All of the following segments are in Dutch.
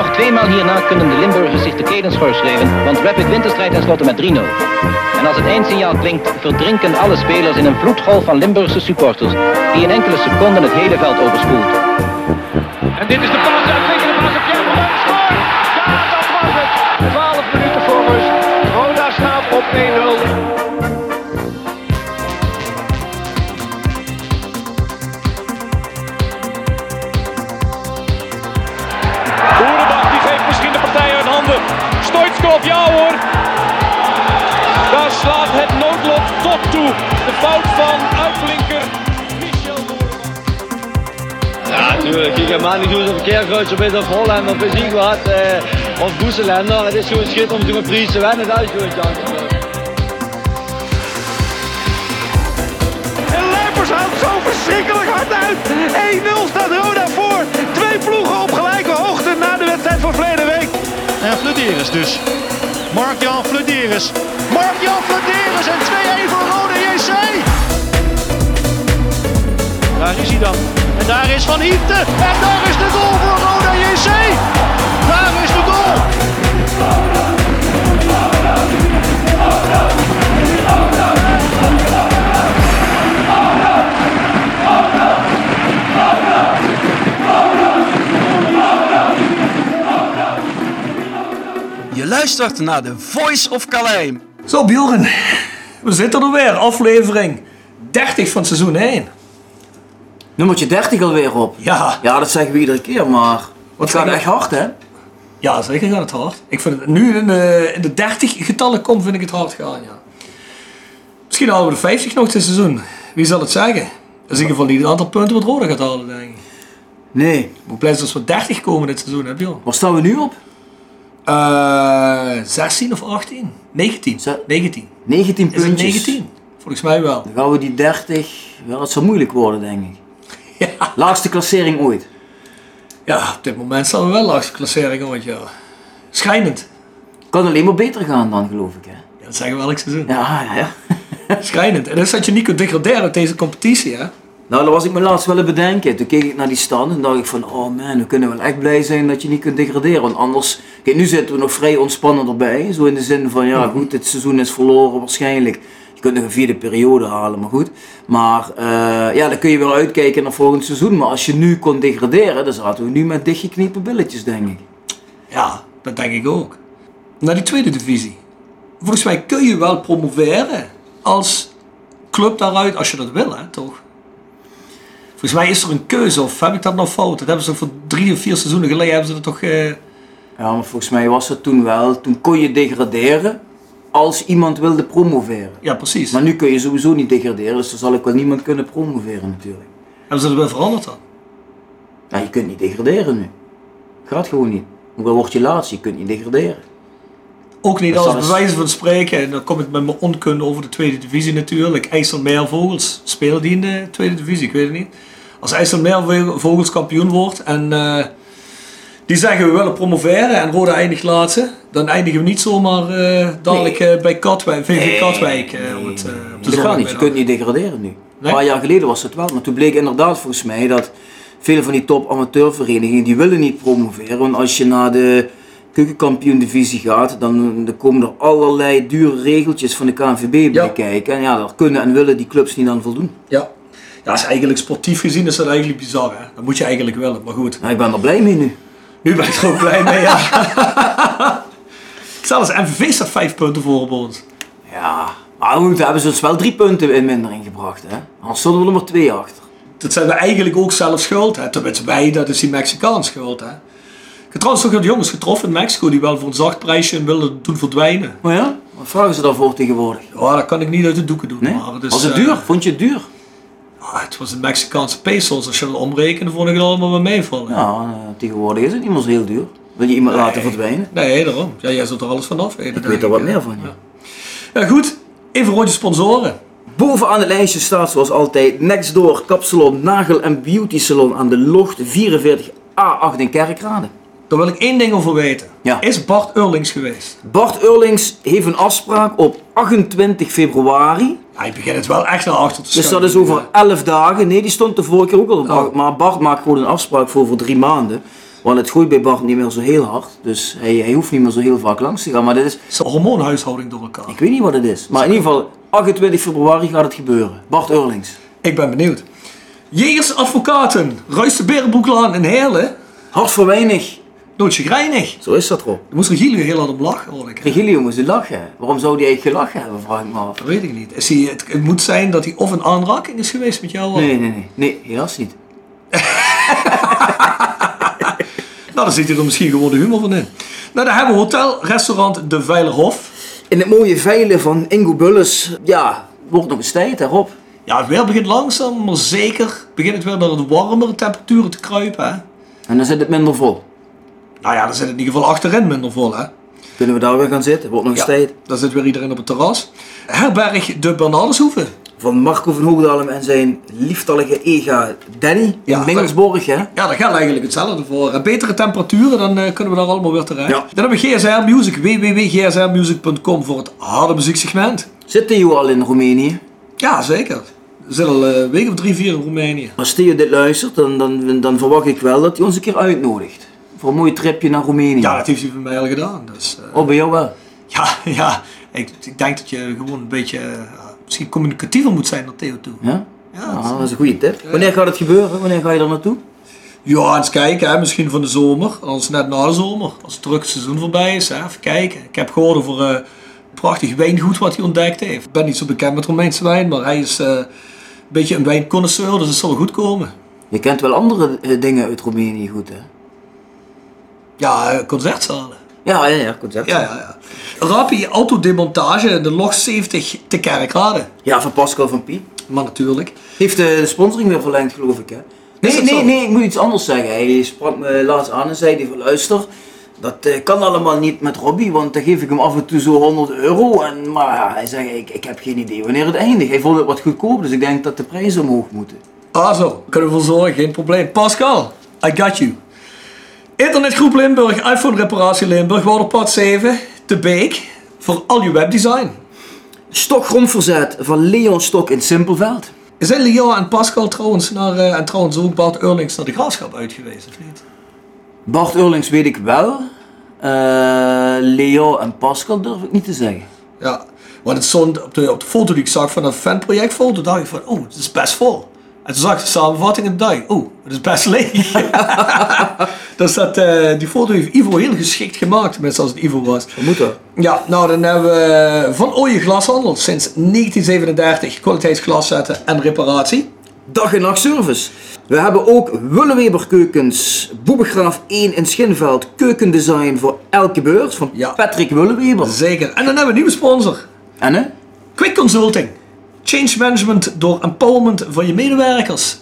Nog tweemaal hierna kunnen de Limburgers zich tevreden schorschrijven, want Rapid wint de met 3-0. En als het eindsignaal klinkt, verdrinken alle spelers in een vloedgolf van Limburgse supporters, die in enkele seconden het hele veld overspoelt. En dit is de paas, De fout van uitblinker Michel. Ja, natuurlijk. Ik ga maar niet doen of een keerkruisje bij of Holland of ik wat. Eh, of Boeselender. Het is gewoon schitterend om te prijs te winnen. Dat is gewoon chance. En Lepers houdt zo verschrikkelijk hard uit. 1-0 staat Roda voor. Twee ploegen op gelijke hoogte na de wedstrijd van verleden week. En Flederis dus. Mark-Jan Flederis. Mark-Jan Flederis en 2-1 voor Rode JC. Daar is hij dan. En daar is Van Hiefte. En daar is de goal voor Roda JC. Daar is de goal. Luistert naar de Voice of Calais. Zo Bjorn, we zitten er weer. Aflevering 30 van seizoen 1. Nummertje 30 alweer op. Ja, Ja, dat zeggen we iedere keer, maar Wat het gaat je? echt hard, hè? ja zeker gaat het hard. Ik vind het nu in de, in de 30 getallen komt, vind ik het hard gaan, ja. Misschien halen we de 50 nog dit seizoen. Wie zal het zeggen? Dat is in ieder geval niet het aantal punten wat Roda gaat halen, denk ik. Nee. Hoe blij is als we 30 komen dit seizoen, hè Bjorn? Waar staan we nu op? Eh 16 of 18? 19. Zo. 19. 19 Is het puntjes. 19? Volgens mij wel. Dan gaan we die 30... Ja, dat zal moeilijk worden, denk ik. Ja. Laatste klassering ooit. ja, op dit moment staan we wel langs de klassering ooit, ja. Schijnend. Kan alleen maar beter gaan dan, geloof ik, hè? Ja, dat zeggen we elk seizoen. Ja, ja, ja. Schijnend. En dat is dat je niet kunt degraderen uit deze competitie, hè? Nou, dat was ik me laatst het bedenken. Toen keek ik naar die stand en dacht ik van, oh man, we kunnen wel echt blij zijn dat je niet kunt degraderen. Want anders, kijk, nu zitten we nog vrij ontspannen erbij. Zo in de zin van, ja goed, dit seizoen is verloren waarschijnlijk. Je kunt nog een vierde periode halen, maar goed. Maar eh, ja, dan kun je weer uitkijken naar volgend seizoen. Maar als je nu kon degraderen, dan zaten we nu met dichtgeknepen billetjes, denk ik. Ja, dat denk ik ook. Naar die tweede divisie. Volgens mij kun je wel promoveren als club daaruit, als je dat wil, hè, toch? Volgens mij is er een keuze, of heb ik dat nog fout? Dat hebben ze voor drie of vier seizoenen geleden, hebben ze dat toch... eh, Ja, maar volgens mij was het toen wel, toen kon je degraderen als iemand wilde promoveren. Ja, precies. Maar nu kun je sowieso niet degraderen, dus dan zal ik wel niemand kunnen promoveren natuurlijk. Hebben ze dat weer veranderd dan? Ja, je kunt niet degraderen nu. Gaat gewoon niet. Ook al word je laatst, je kunt niet degraderen. Ook niet Dat als bewijs van spreken, en dan kom ik met mijn onkunde over de tweede divisie natuurlijk. IJsselmeervogels, spelen die in de tweede divisie? Ik weet het niet. Als IJsselmeervogels kampioen wordt en eh, die zeggen we willen promoveren en Roda eindigt laatste, dan eindigen we niet zomaar eh, dadelijk eh, bij Katwijk, VV Katwijk eh, op, het, eh, op de Dat gaat niet, je kunt niet degraderen nu. Een Nee? paar jaar geleden was het wel, maar toen bleek inderdaad volgens mij dat veel van die top amateurverenigingen die willen niet promoveren. Want als je naar de keukenkampioen divisie gaat, dan, dan komen er allerlei dure regeltjes van de KNVB bij Ja. kijken. En ja, daar kunnen en willen die clubs niet aan voldoen. Ja. Ja, is eigenlijk sportief gezien is dat eigenlijk bizar. Hè? Dat moet je eigenlijk willen, maar goed. Nou, ik ben er blij mee nu. Nu ben ik er ook blij mee, ja. Zelfs MVV staat vijf punten voor op ons. Ja, maar goed, daar hebben ze ons wel drie punten in mindering gebracht. Hè? Anders stonden we er maar twee achter. Dat zijn we eigenlijk ook zelf schuld. Hè. Tenminste, wij, dat is die Mexicaan schuld. Hè. Ik heb trouwens nog jongens getroffen in Mexico die wel voor een zacht prijsje willen doen verdwijnen. Maar ja, wat vragen ze daarvoor tegenwoordig? Ja, dat kan ik niet uit de doeken doen. Nee? Maar het is, het eh, duur? Vond je het duur? Ah, het was een Mexicaanse pesos. Als je dat omrekent, vond ik het allemaal wel meevallen. Ja, eh, tegenwoordig is het niet meer zo heel duur. Wil je iemand laten verdwijnen? Nee, daarom. Ja, jij zult er alles vanaf weten. Ik weet er wat meer van. Ja. Ja, goed. Even rondje sponsoren. Bovenaan het lijstje staat zoals altijd Nextdoor Kapsalon Nagel en Beauty Salon aan de Locht 44A8 in Kerkrade. Daar wil ik één ding over weten. Ja. Is Bart Eurlings geweest? Bart Eurlings heeft een afspraak op 28 februari. Hij begint het wel echt naar achter te Dus dat is over 11 dagen. Nee, die stond de vorige keer ook al op. Maar Bart maakt gewoon een afspraak voor voor drie maanden. Want het gooit bij Bart niet meer zo heel hard. Dus hij, hij hoeft niet meer zo heel vaak langs te gaan. Maar dit is, Het is een hormoonhuishouding door elkaar. ik weet niet wat het is. Maar in ieder geval, 28 februari gaat het gebeuren. Bart Eurlings. Ik ben benieuwd. Jegers Advocaten, Ruis de Berenbroeklaan in Heerlen. Hart voor weinig. Nooit chagrijnig. Zo is dat Rob. Daar moest Regilio heel hard om lachen, hoor ik. Regilio moest lachen. Waarom zou hij eigenlijk gelachen hebben, vraag ik me af. Dat weet ik niet. Is hij, het, het moet zijn dat hij of een aanraking is geweest met jou. of- Nee, nee, nee. Nee, helaas niet. Nou, dan zit hij er misschien gewoon de humor van in. Nou, dan hebben we hotel, restaurant De Veilerhof. In het mooie veilen van Ingo Bulles, ja, wordt nog eens tijd, hè Rob? Ja, het weer begint langzaam, maar zeker begint het weer naar de warmere temperaturen te kruipen. Hè? En dan zit het minder vol. Nou ja, dan zit het in ieder geval achterin minder vol. Hè? Kunnen we daar weer gaan zitten? Wordt nog eens Ja, tijd. dan zit weer iedereen op het terras. Herberg De Bernardeshoeve. Van Marco van Hoogdalem en zijn lieftallige ega Danny Ja, in Mingelsborg, hè? Ja, daar geldt eigenlijk hetzelfde voor. En betere temperaturen, dan eh, kunnen we daar allemaal weer terecht. Ja. Dan hebben we GSR Music, www.gsrmusic.com voor het harde muzieksegment. Zit Theo al in Roemenië? Ja, zeker. We zitten al eh, een week of drie, vier in Roemenië. Als Theo dit luistert, dan, dan, dan verwacht ik wel dat hij ons een keer uitnodigt. Voor een mooi tripje naar Roemenië. Ja, dat heeft hij voor mij al gedaan. Dus, eh, Oh, bij jou wel? ja, ja ik, ik denk dat je gewoon een beetje eh, misschien communicatiever moet zijn naar Theo toe. Ja? Ja, Ah, dat is een goede tip. Wanneer gaat het gebeuren? Wanneer ga je er naartoe? Ja, eens kijken, hè. misschien van de zomer, anders net na de zomer. Als het druk seizoen voorbij is, hè. even kijken. Ik heb gehoord over eh, een prachtig wijngoed wat hij ontdekt heeft. Ik ben niet zo bekend met Romeinse wijn, maar hij is een beetje een wijnconnoisseur, dus het zal goed komen. Je kent wel andere dingen uit Roemenië goed, hè? Ja, eh, concertzalen. Ja, ja, ja, concept. Ja, ja, ja. Rappi autodemontage in de log 70 te Kerkrade. Ja, van Pascal van Pie. Maar natuurlijk. Heeft de sponsoring weer verlengd, geloof ik, hè? Nee, nee, zo? nee, ik moet iets anders zeggen. Hij sprak me laatst aan en zei hij van luister, dat eh, kan allemaal niet met Robbie, want dan geef ik hem af en toe zo 100 euro. En, maar ja, hij zei, ik, ik heb geen idee wanneer het eindigt. Hij vond het wat goedkoop, dus ik denk dat de prijzen omhoog moeten. Ah zo, kunnen we voor zorgen, geen probleem. Pascal, I got you. Internetgroep Limburg, iPhone reparatie Limburg, Waterpad 7, De Beek, voor al je webdesign. Stokgrondverzet van Leon Stok in Simpelveld. Zijn Leo en Pascal trouwens naar, eh, en trouwens ook Bart Eurlings naar de graafschap uit geweest, of niet? Bart Eurlings weet ik wel. Eh, Leo en Pascal durf ik niet te zeggen. Ja, want het stond op de, op de foto die ik zag van een fanprojectfoto, dacht ik van, oh, het is best vol. En toen zag ik de samenvatting en dacht ik, oh, het is best leeg. dus dat, eh, die foto heeft Ivo heel geschikt gemaakt, tenminste als het Ivo was. Wat moet dat? Ja, nou dan hebben we Van Ooyen Glashandel sinds 1937 kwaliteitsglas zetten en reparatie. Dag en nacht service. We hebben ook Willeweber keukens, Boebegraaf 1 in Schinveld, keukendesign voor elke beurs van Ja. Patrick Willeweber. Zeker. En dan hebben we een nieuwe sponsor. En hè? Quick Consulting. Change management door empowerment van je medewerkers.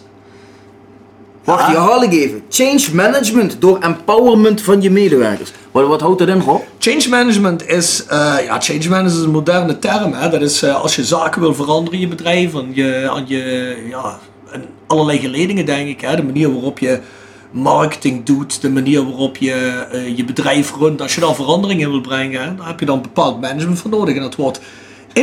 Wacht, die herhaal ik even. Change management door empowerment van je medewerkers. Wat, wat houdt dat in, Rob? Change management is, eh, ja, change management is een moderne term. Hè? Dat is eh, als je zaken wil veranderen in je bedrijf, aan je, aan je, ja, en allerlei geledingen denk ik. Hè? De manier waarop je marketing doet, de manier waarop je eh, je bedrijf runt. Als je daar verandering in wil brengen, hè, daar heb je dan bepaald management voor nodig. En dat wordt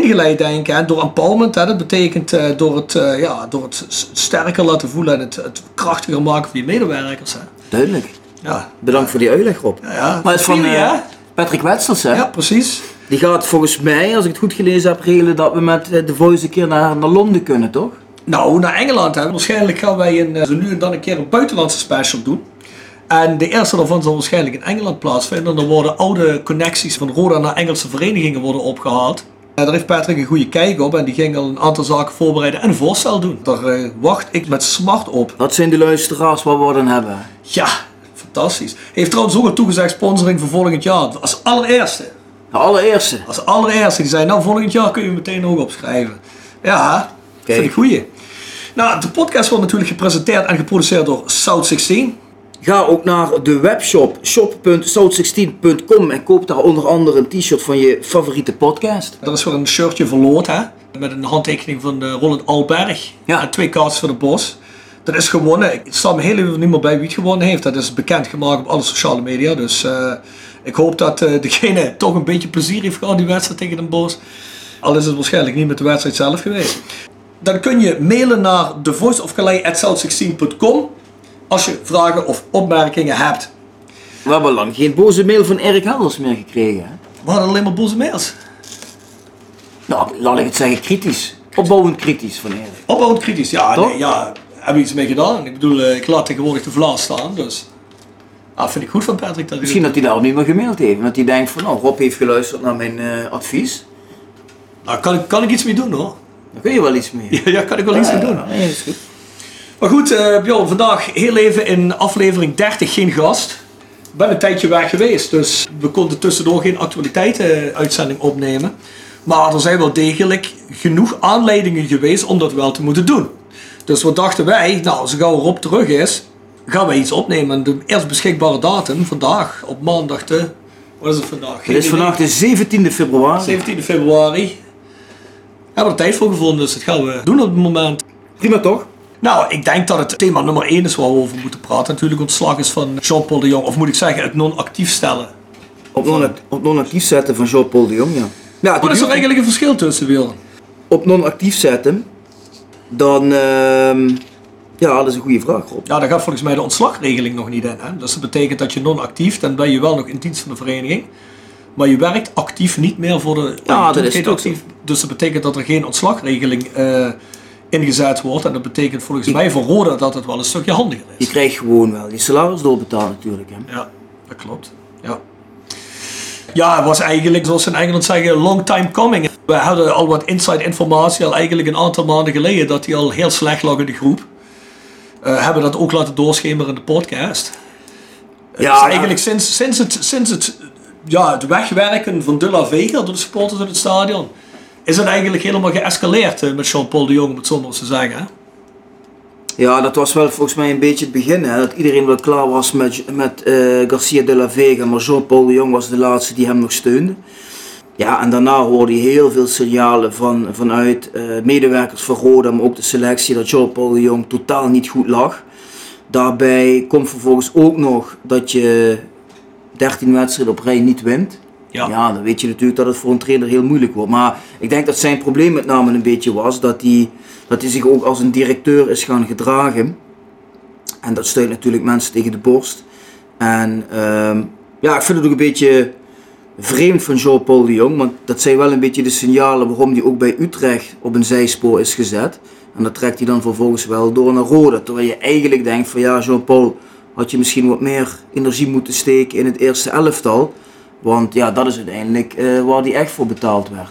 ingeleid denk ik hè, door empowerment. Hè? Dat betekent eh, door, het, eh, ja, door het sterker laten voelen en het, het krachtiger maken van je medewerkers. Hè? Duidelijk. Ja. Bedankt voor die uitleg, Rob. Ja, maar het is van eh? Patrick Wetsels, hè? ja, precies. Die gaat volgens mij, als ik het goed gelezen heb, regelen dat we met The Voice een keer naar, naar Londen kunnen, toch? Nou, naar Engeland. Hè. Waarschijnlijk gaan wij een, zo nu en dan een keer een buitenlandse special doen. En de eerste daarvan zal waarschijnlijk in Engeland plaatsvinden. Dan worden oude connecties van Roda naar Engelse verenigingen worden opgehaald. En daar heeft Patrick een goede kijk op en die ging al een aantal zaken voorbereiden en een voorstel doen. Daar eh, wacht ik met smart op. Dat zijn de luisteraars waar we dan hebben. Ja, fantastisch. Hij heeft trouwens ook al toegezegd sponsoring voor volgend jaar. Als allereerste. De allereerste. Als allereerste. Die zei, nou volgend jaar kun je meteen ook opschrijven. Ja, vind ik goeie. Nou, de podcast wordt natuurlijk gepresenteerd en geproduceerd door South 16. Ga ook naar de webshop shop.south16.com en koop daar onder andere een t-shirt van je favoriete podcast. Er is weer een shirtje verloot, hè? Met een handtekening van eh, Roland Alberg. Ja. En twee kaartjes voor de bos. Dat is gewonnen. Ik sta me heel even niet meer bij wie het gewonnen heeft. Dat is bekendgemaakt op alle sociale media. Dus eh, ik hoop dat eh, degene toch een beetje plezier heeft gehad, die wedstrijd tegen Den Bosch. Al is het waarschijnlijk niet met de wedstrijd zelf geweest. Dan kun je mailen naar thevoiceofcalais.south16.com als je vragen of opmerkingen hebt We hebben lang geen boze mail van Erik Helders meer gekregen. Hè? We hadden alleen maar boze mails. Nou, laat ik het zeggen, kritisch. Opbouwend kritisch van Erik. Opbouwend kritisch, ja, nee, ja, hebben we iets mee gedaan. Ik bedoel, eh, ik laat tegenwoordig de vlaas staan, dus... Ah, vind ik goed van Patrick. Dat Misschien dat hij daarom niet meer gemaild heeft. Dat hij denkt van, nou, Rob heeft geluisterd naar mijn eh, advies. Nou, kan, ik- kan ik iets mee doen hoor. Daar kun je wel iets mee. Ja, ja kan ik wel iets mee doen. Ja, nee, is goed. Maar goed, Bjorn, vandaag heel even in aflevering 30 geen gast. Ik ben een tijdje weg geweest, dus we konden tussendoor geen actualiteiten-uitzending opnemen. Maar er zijn wel degelijk genoeg aanleidingen geweest om dat wel te moeten doen. Dus wat dachten wij, nou, als gauw Rob terug is, gaan wij iets opnemen. De eerst beschikbare datum, vandaag, op maandag de... Wat is het vandaag? Het is vandaag de 17e februari. 17 februari. Hebben we er tijd voor gevonden, dus dat gaan we doen op het moment. Prima toch? Nou, ik denk dat het thema nummer 1 is waar we over moeten praten. Natuurlijk ontslag is van Jean-Paul de Jong. Of moet ik zeggen, het non-actief stellen. Op non- op non-actief zetten van Jean-Paul de Jong, ja. ja Wat is er eigenlijk een verschil tussen, Wil? Op non-actief zetten, dan... ehm, ja, dat is een goede vraag, Rob. Ja, daar gaat volgens mij de ontslagregeling nog niet in. Hè? Dus dat betekent dat je non-actief, dan ben je wel nog in dienst van de vereniging. Maar je werkt actief niet meer voor de... Ja, dat is actief. Dus dat betekent dat er geen ontslagregeling eh, ingezet wordt. En dat betekent volgens mij voor Roda dat het wel een stukje handiger Je is. krijgt gewoon wel die salaris doorbetaald natuurlijk. Hè. Ja, dat klopt. Ja. Ja, het was eigenlijk, zoals ze in Engeland zeggen, long time coming. We hadden al wat inside informatie al eigenlijk een aantal maanden geleden dat hij al heel slecht lag in de groep. Eh, hebben dat ook laten doorschemeren in de podcast. Ja, dus ja. eigenlijk sinds, sinds, het, sinds het, ja, het wegwerken van De La Vega door de supporters in het stadion, is het eigenlijk helemaal geëscaleerd eh, met Jean-Paul de Jong, om het zo maar te zeggen. Ja, dat was wel volgens mij een beetje het begin. Hè, dat iedereen wel klaar was met, met eh, Garcia de la Vega, maar Jean-Paul de Jong was de laatste die hem nog steunde. Ja, en daarna hoorde je heel veel signalen van, vanuit eh, medewerkers van Roda, maar ook de selectie, dat Jean-Paul de Jong totaal niet goed lag. Daarbij komt vervolgens ook nog dat je 13 wedstrijden op rij niet wint. Ja. Dan weet je natuurlijk dat het voor een trainer heel moeilijk wordt. Maar ik denk dat zijn probleem met name een beetje was dat hij, dat hij zich ook als een directeur is gaan gedragen. En dat steunt natuurlijk mensen tegen de borst. En ehm, ja, ik vind het ook een beetje vreemd van Jean-Paul de Jong. Want dat zijn wel een beetje de signalen waarom hij ook bij Utrecht op een zijspoor is gezet. En dat trekt hij dan vervolgens wel door naar Rode. Terwijl je eigenlijk denkt van ja, Jean-Paul had je misschien wat meer energie moeten steken in het eerste elftal. Want ja, dat is uiteindelijk eh, waar hij echt voor betaald werd.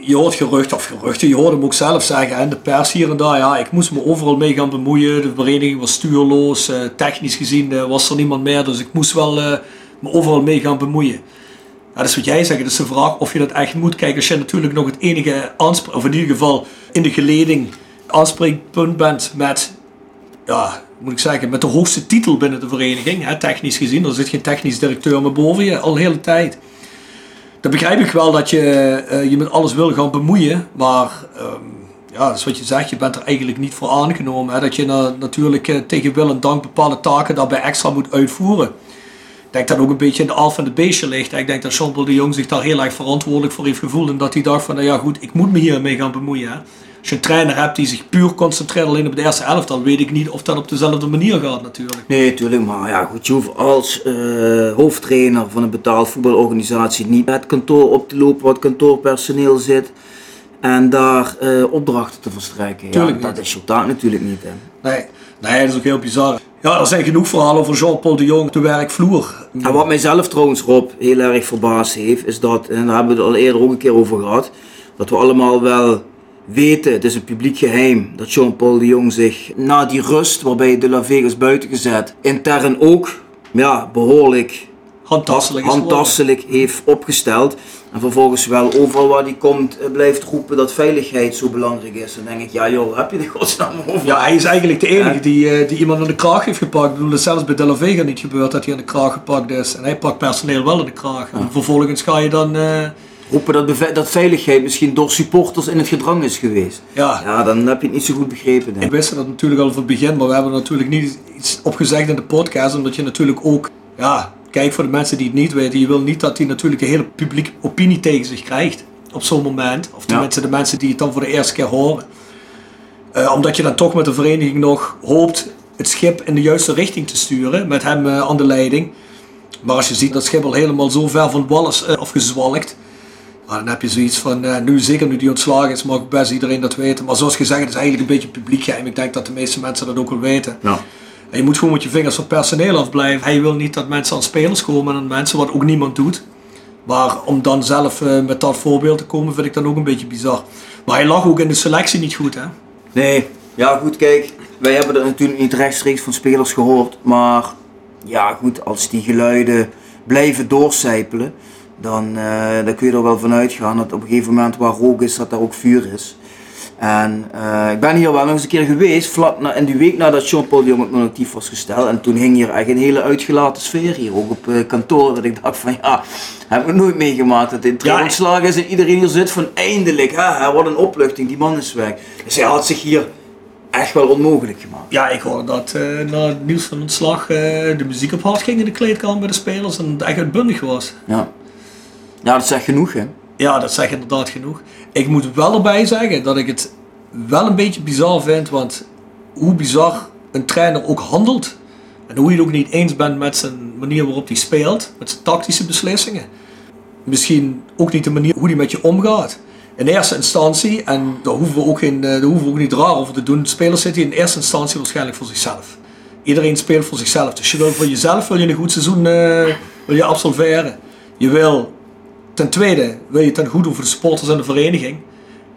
Je hoort geruchten of geruchten, je hoort hem ook zelf zeggen en de pers hier en daar, ja, ik moest me overal mee gaan bemoeien, de vereniging was stuurloos, eh, technisch gezien eh, was er niemand meer, dus ik moest wel me overal mee gaan bemoeien. Dat is wat jij zegt, het is de vraag of je dat echt moet. Kijk, als je natuurlijk nog het enige aanspreek, of in ieder geval in de geleding aanspreekpunt bent met, ja, moet ik zeggen, met de hoogste titel binnen de vereniging, hè, technisch gezien, er zit geen technisch directeur meer boven je al de hele tijd. Dan begrijp ik wel dat je eh, je met alles wil gaan bemoeien, maar ehm, ja, dat is wat je zegt, je bent er eigenlijk niet voor aangenomen. Hè? Dat je na- natuurlijk eh, tegen wil en dank bepaalde taken daarbij extra moet uitvoeren. Ik denk dat ook een beetje in de alf en de beestje ligt. Ik denk dat Jean-Paul de Jong zich daar heel erg verantwoordelijk voor heeft gevoeld en dat hij dacht van, nou ja goed, ik moet me hiermee gaan bemoeien. Hè? Als je een trainer hebt die zich puur concentreert alleen op de eerste elftal, dan weet ik niet of dat op dezelfde manier gaat natuurlijk. Nee, tuurlijk, maar ja, goed, je hoeft als eh, hoofdtrainer van een betaald voetbalorganisatie niet het kantoor op te lopen wat kantoorpersoneel zit en daar eh, opdrachten te verstrekken. Ja, dat is je taak natuurlijk niet. Hè. Nee, nee, dat is ook heel bizar. Ja, er zijn genoeg verhalen over Jean-Paul de Jong de werkvloer. En wat mij zelf trouwens, Rob, heel erg verbaasd heeft, is dat, en daar hebben we het al eerder ook een keer over gehad, dat we allemaal wel weten, het is een publiek geheim, dat Jean-Paul de Jong zich na die rust, waarbij De La Vega is buiten gezet, intern ook ja, behoorlijk Handtastelijk heeft opgesteld. En vervolgens wel overal waar die komt eh, blijft roepen dat veiligheid zo belangrijk is. Dan denk ik, ja joh, heb je de godsnaam over? Ja, hij is eigenlijk de enige Ja. die, eh, die iemand aan de kraag heeft gepakt. Ik bedoel, het is zelfs bij De La Vega niet gebeurd dat hij aan de kraag gepakt is. En hij pakt personeel wel aan de kraag. En vervolgens ga je dan... eh, Roepen dat, dat veiligheid misschien door supporters in het gedrang is geweest. ja, Ja, dan heb je het niet zo goed begrepen. Denk ik ik. wist dat natuurlijk al van het begin. Maar we hebben er natuurlijk niet iets op gezegd in de podcast. Omdat je natuurlijk ook... Ja, kijk voor de mensen die het niet weten. Je wil niet dat hij natuurlijk de hele publieke opinie tegen zich krijgt. Op zo'n moment. Of tenminste de mensen die het dan voor de eerste keer horen. Eh, omdat je dan toch met de vereniging nog hoopt het schip in de juiste richting te sturen. Met hem eh, aan de leiding. Maar als je ziet dat Schiphol helemaal zo ver van wal is uh, afgezwalkt, ja, dan heb je zoiets van, uh, nu zeker nu die ontslagen is, mag best iedereen dat weten. Maar zoals gezegd, het is eigenlijk een beetje publiek geheim. Ik denk dat de meeste mensen dat ook wel weten. Ja. En je moet gewoon met je vingers van personeel afblijven. Hij wil niet dat mensen aan spelers komen en aan mensen, wat ook niemand doet. Maar om dan zelf uh, met dat voorbeeld te komen, vind ik dan ook een beetje bizar. Maar hij lag ook in de selectie niet goed, hè? Nee, ja goed, kijk, wij hebben er natuurlijk niet rechtstreeks van spelers gehoord. Maar ja goed, als die geluiden blijven doorcijpelen, dan, uh, dan kun je er wel van uitgaan dat op een gegeven moment waar rook is, dat daar ook vuur is. En uh, ik ben hier wel nog eens een keer geweest, vlak na, in die week nadat Jean-Paul Jong op non-actief was gesteld. En toen hing hier echt een hele uitgelaten sfeer hier, ook op uh, kantoor. Dat ik dacht van ja, heb ik nooit meegemaakt dat dit ja, ontslagen is en iedereen hier zit van eindelijk, hè, wat een opluchting, die man is weg. Dus hij had zich hier echt wel onmogelijk gemaakt. Ja, ik hoorde dat uh, na het nieuws van ontslag de muziek op hard ging in de kleedkamer bij de spelers en het echt uitbundig was. Ja. ja, dat zegt genoeg hè. Ja, dat zegt inderdaad genoeg. Ik moet wel erbij zeggen dat ik het wel een beetje bizar vind, want hoe bizar een trainer ook handelt en hoe je het ook niet eens bent met zijn manier waarop hij speelt, met zijn tactische beslissingen. Misschien ook niet de manier hoe hij met je omgaat. In eerste instantie, en daar hoeven we ook, hoeven we ook niet raar over te doen, spelers zitten in eerste instantie waarschijnlijk voor zichzelf. Iedereen speelt voor zichzelf. Dus je wil voor jezelf wil je een goed seizoen uh, wil je absolveren. Je wil Ten tweede wil je het dan goed doen voor de supporters en de vereniging.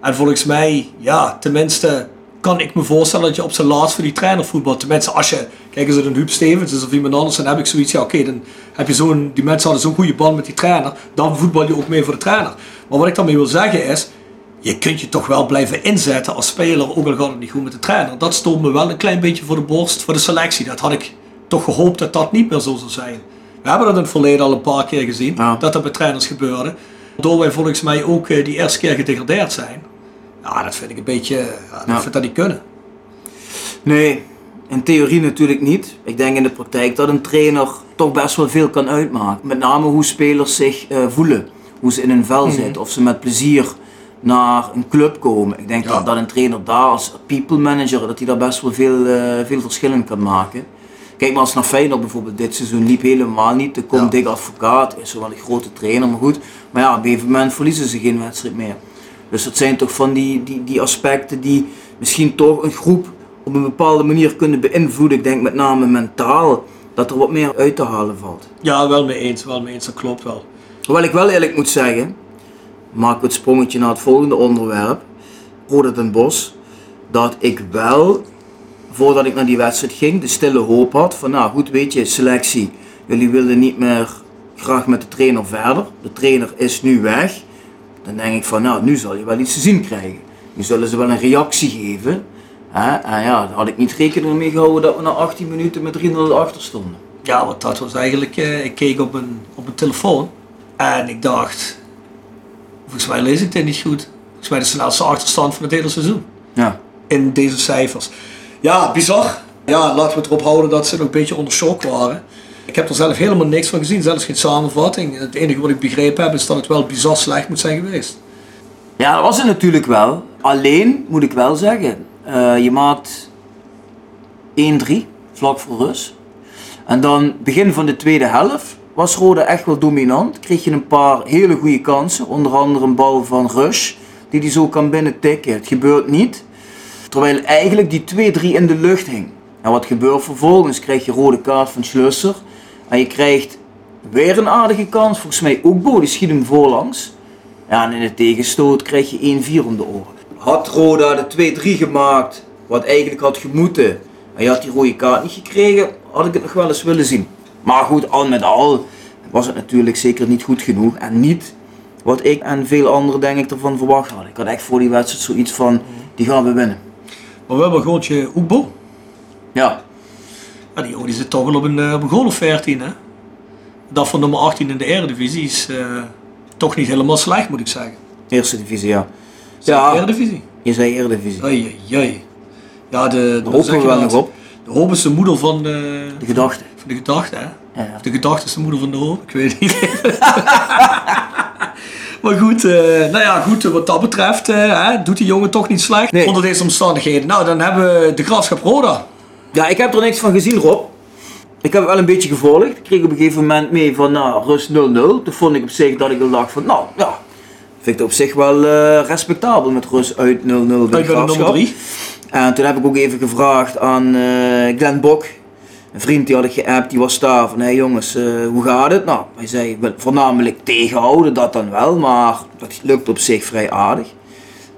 En volgens mij, ja, tenminste kan ik me voorstellen dat je op zijn laatst voor die trainer voetbalt. Tenminste, als je, kijk eens, een Huub Stevens is of iemand anders, dan heb ik zoiets, ja oké, dan heb je zo'n, die mensen hadden zo'n goede band met die trainer, dan voetbal je ook mee voor de trainer. Maar wat ik daarmee wil zeggen is, je kunt je toch wel blijven inzetten als speler, ook al gaat het niet goed met de trainer. Dat stond me wel een klein beetje voor de borst voor de selectie. Dat had ik toch gehoopt dat dat niet meer zo zou zijn. We hebben dat in het verleden al een paar keer gezien, dat dat bij trainers gebeurde. Waardoor wij volgens mij ook eh, die eerste keer gedegradeerd zijn. Ja, dat vind ik een beetje, ja, dat vind dat niet kunnen. Nee, in theorie natuurlijk niet. Ik denk in de praktijk dat een trainer toch best wel veel kan uitmaken. Met name hoe spelers zich uh, voelen, hoe ze in hun vel mhm. zitten, of ze met plezier naar een club komen. Ik denk dat, dat een trainer daar als people manager, dat hij daar best wel veel, uh, veel verschillen kan maken. Kijk maar als naar Feyenoord bijvoorbeeld dit seizoen liep helemaal niet. Er komt ja. Dick Advocaat, is wel een grote trainer, maar goed. Maar ja, op een gegeven moment verliezen ze geen wedstrijd meer. Dus dat zijn toch van die, die, die aspecten die misschien toch een groep op een bepaalde manier kunnen beïnvloeden. Ik denk met name mentaal, dat er wat meer uit te halen valt. Ja, wel mee eens, wel mee eens, dat klopt wel. Hoewel ik wel eerlijk moet zeggen, maak ik het sprongetje naar het volgende onderwerp. Roda den Bos, dat ik wel voordat ik naar die wedstrijd ging, de stille hoop had van nou goed weet je, selectie, jullie wilden niet meer graag met de trainer verder, de trainer is nu weg, dan denk ik van nou nu zal je wel iets te zien krijgen. Nu zullen ze wel een reactie geven. Hè? En ja, daar had ik niet rekening mee gehouden dat we na 18 minuten met 3-0 achter stonden. Ja, want dat was eigenlijk, uh, ik keek op een, op een telefoon en ik dacht, volgens mij lees ik dit niet goed. Volgens mij de snelste achterstand van het hele seizoen. Ja. In deze cijfers. Ja, bizar. Ja, laten we het erop houden dat ze nog een beetje onder shock waren. Ik heb er zelf helemaal niks van gezien, zelfs geen samenvatting. Het enige wat ik begrepen heb is dat het wel bizar slecht moet zijn geweest. Ja, dat was het natuurlijk wel. Alleen moet ik wel zeggen, uh, je maakt 1-3 vlak voor rust. En dan begin van de tweede helft was Rode echt wel dominant. Kreeg je een paar hele goede kansen, onder andere een bal van Rush die hij zo kan binnen tikken. Het gebeurt niet. Terwijl eigenlijk die 2-3 in de lucht hing. En wat gebeurt vervolgens? Krijg je rode kaart van Schlusser. En je krijgt weer een aardige kans. Volgens mij ook Bo, die schiet hem voorlangs. Ja, en in de tegenstoot krijg je 1-4 om de oren. Had Roda de 2-3 gemaakt, wat eigenlijk had gemoeten. En je had die rode kaart niet gekregen, had ik het nog wel eens willen zien. Maar goed, al met al was het natuurlijk zeker niet goed genoeg. En niet wat ik en veel anderen denk ik ervan verwacht hadden. Ik had echt voor die wedstrijd zoiets van, die gaan we winnen. Maar we hebben een goaltje Oekbo. Ja. ja die, die zit toch wel op een, eh, op een goal of 14 hè. Dat van nummer 18 in de Eredivisie is uh, toch niet helemaal slecht moet ik zeggen. Eerste divisie ja. Ja. Eredivisie? Je zei Eredivisie. Oei, oei. Ja, de, de, hopen we wel nog op. De hoop is de moeder van de... De gedachte. Van de gedachte hè. Ja, ja. De gedachte is de moeder van de hoop, ik weet niet. Maar goed, uh, nou ja, goed, wat dat betreft uh, doet die jongen toch niet slecht nee. onder deze omstandigheden. Nou, dan hebben we de Graafschap Roda. Ja, ik heb er niks van gezien, Rob. Ik heb wel een beetje gevolgd. Ik kreeg op een gegeven moment mee van nou, rust 0-0. Toen vond ik op zich dat ik al dacht van nou ja, vind ik het op zich wel eh, respectabel met rust uit 0-0 bij de Graafschap. 3. En toen heb ik ook even gevraagd aan eh Glenn Bok, een vriend die had ik geappt, die was daar van hé hey jongens, eh, hoe gaat het? Nou, hij zei voornamelijk tegenhouden, dat dan wel, maar dat lukt op zich vrij aardig.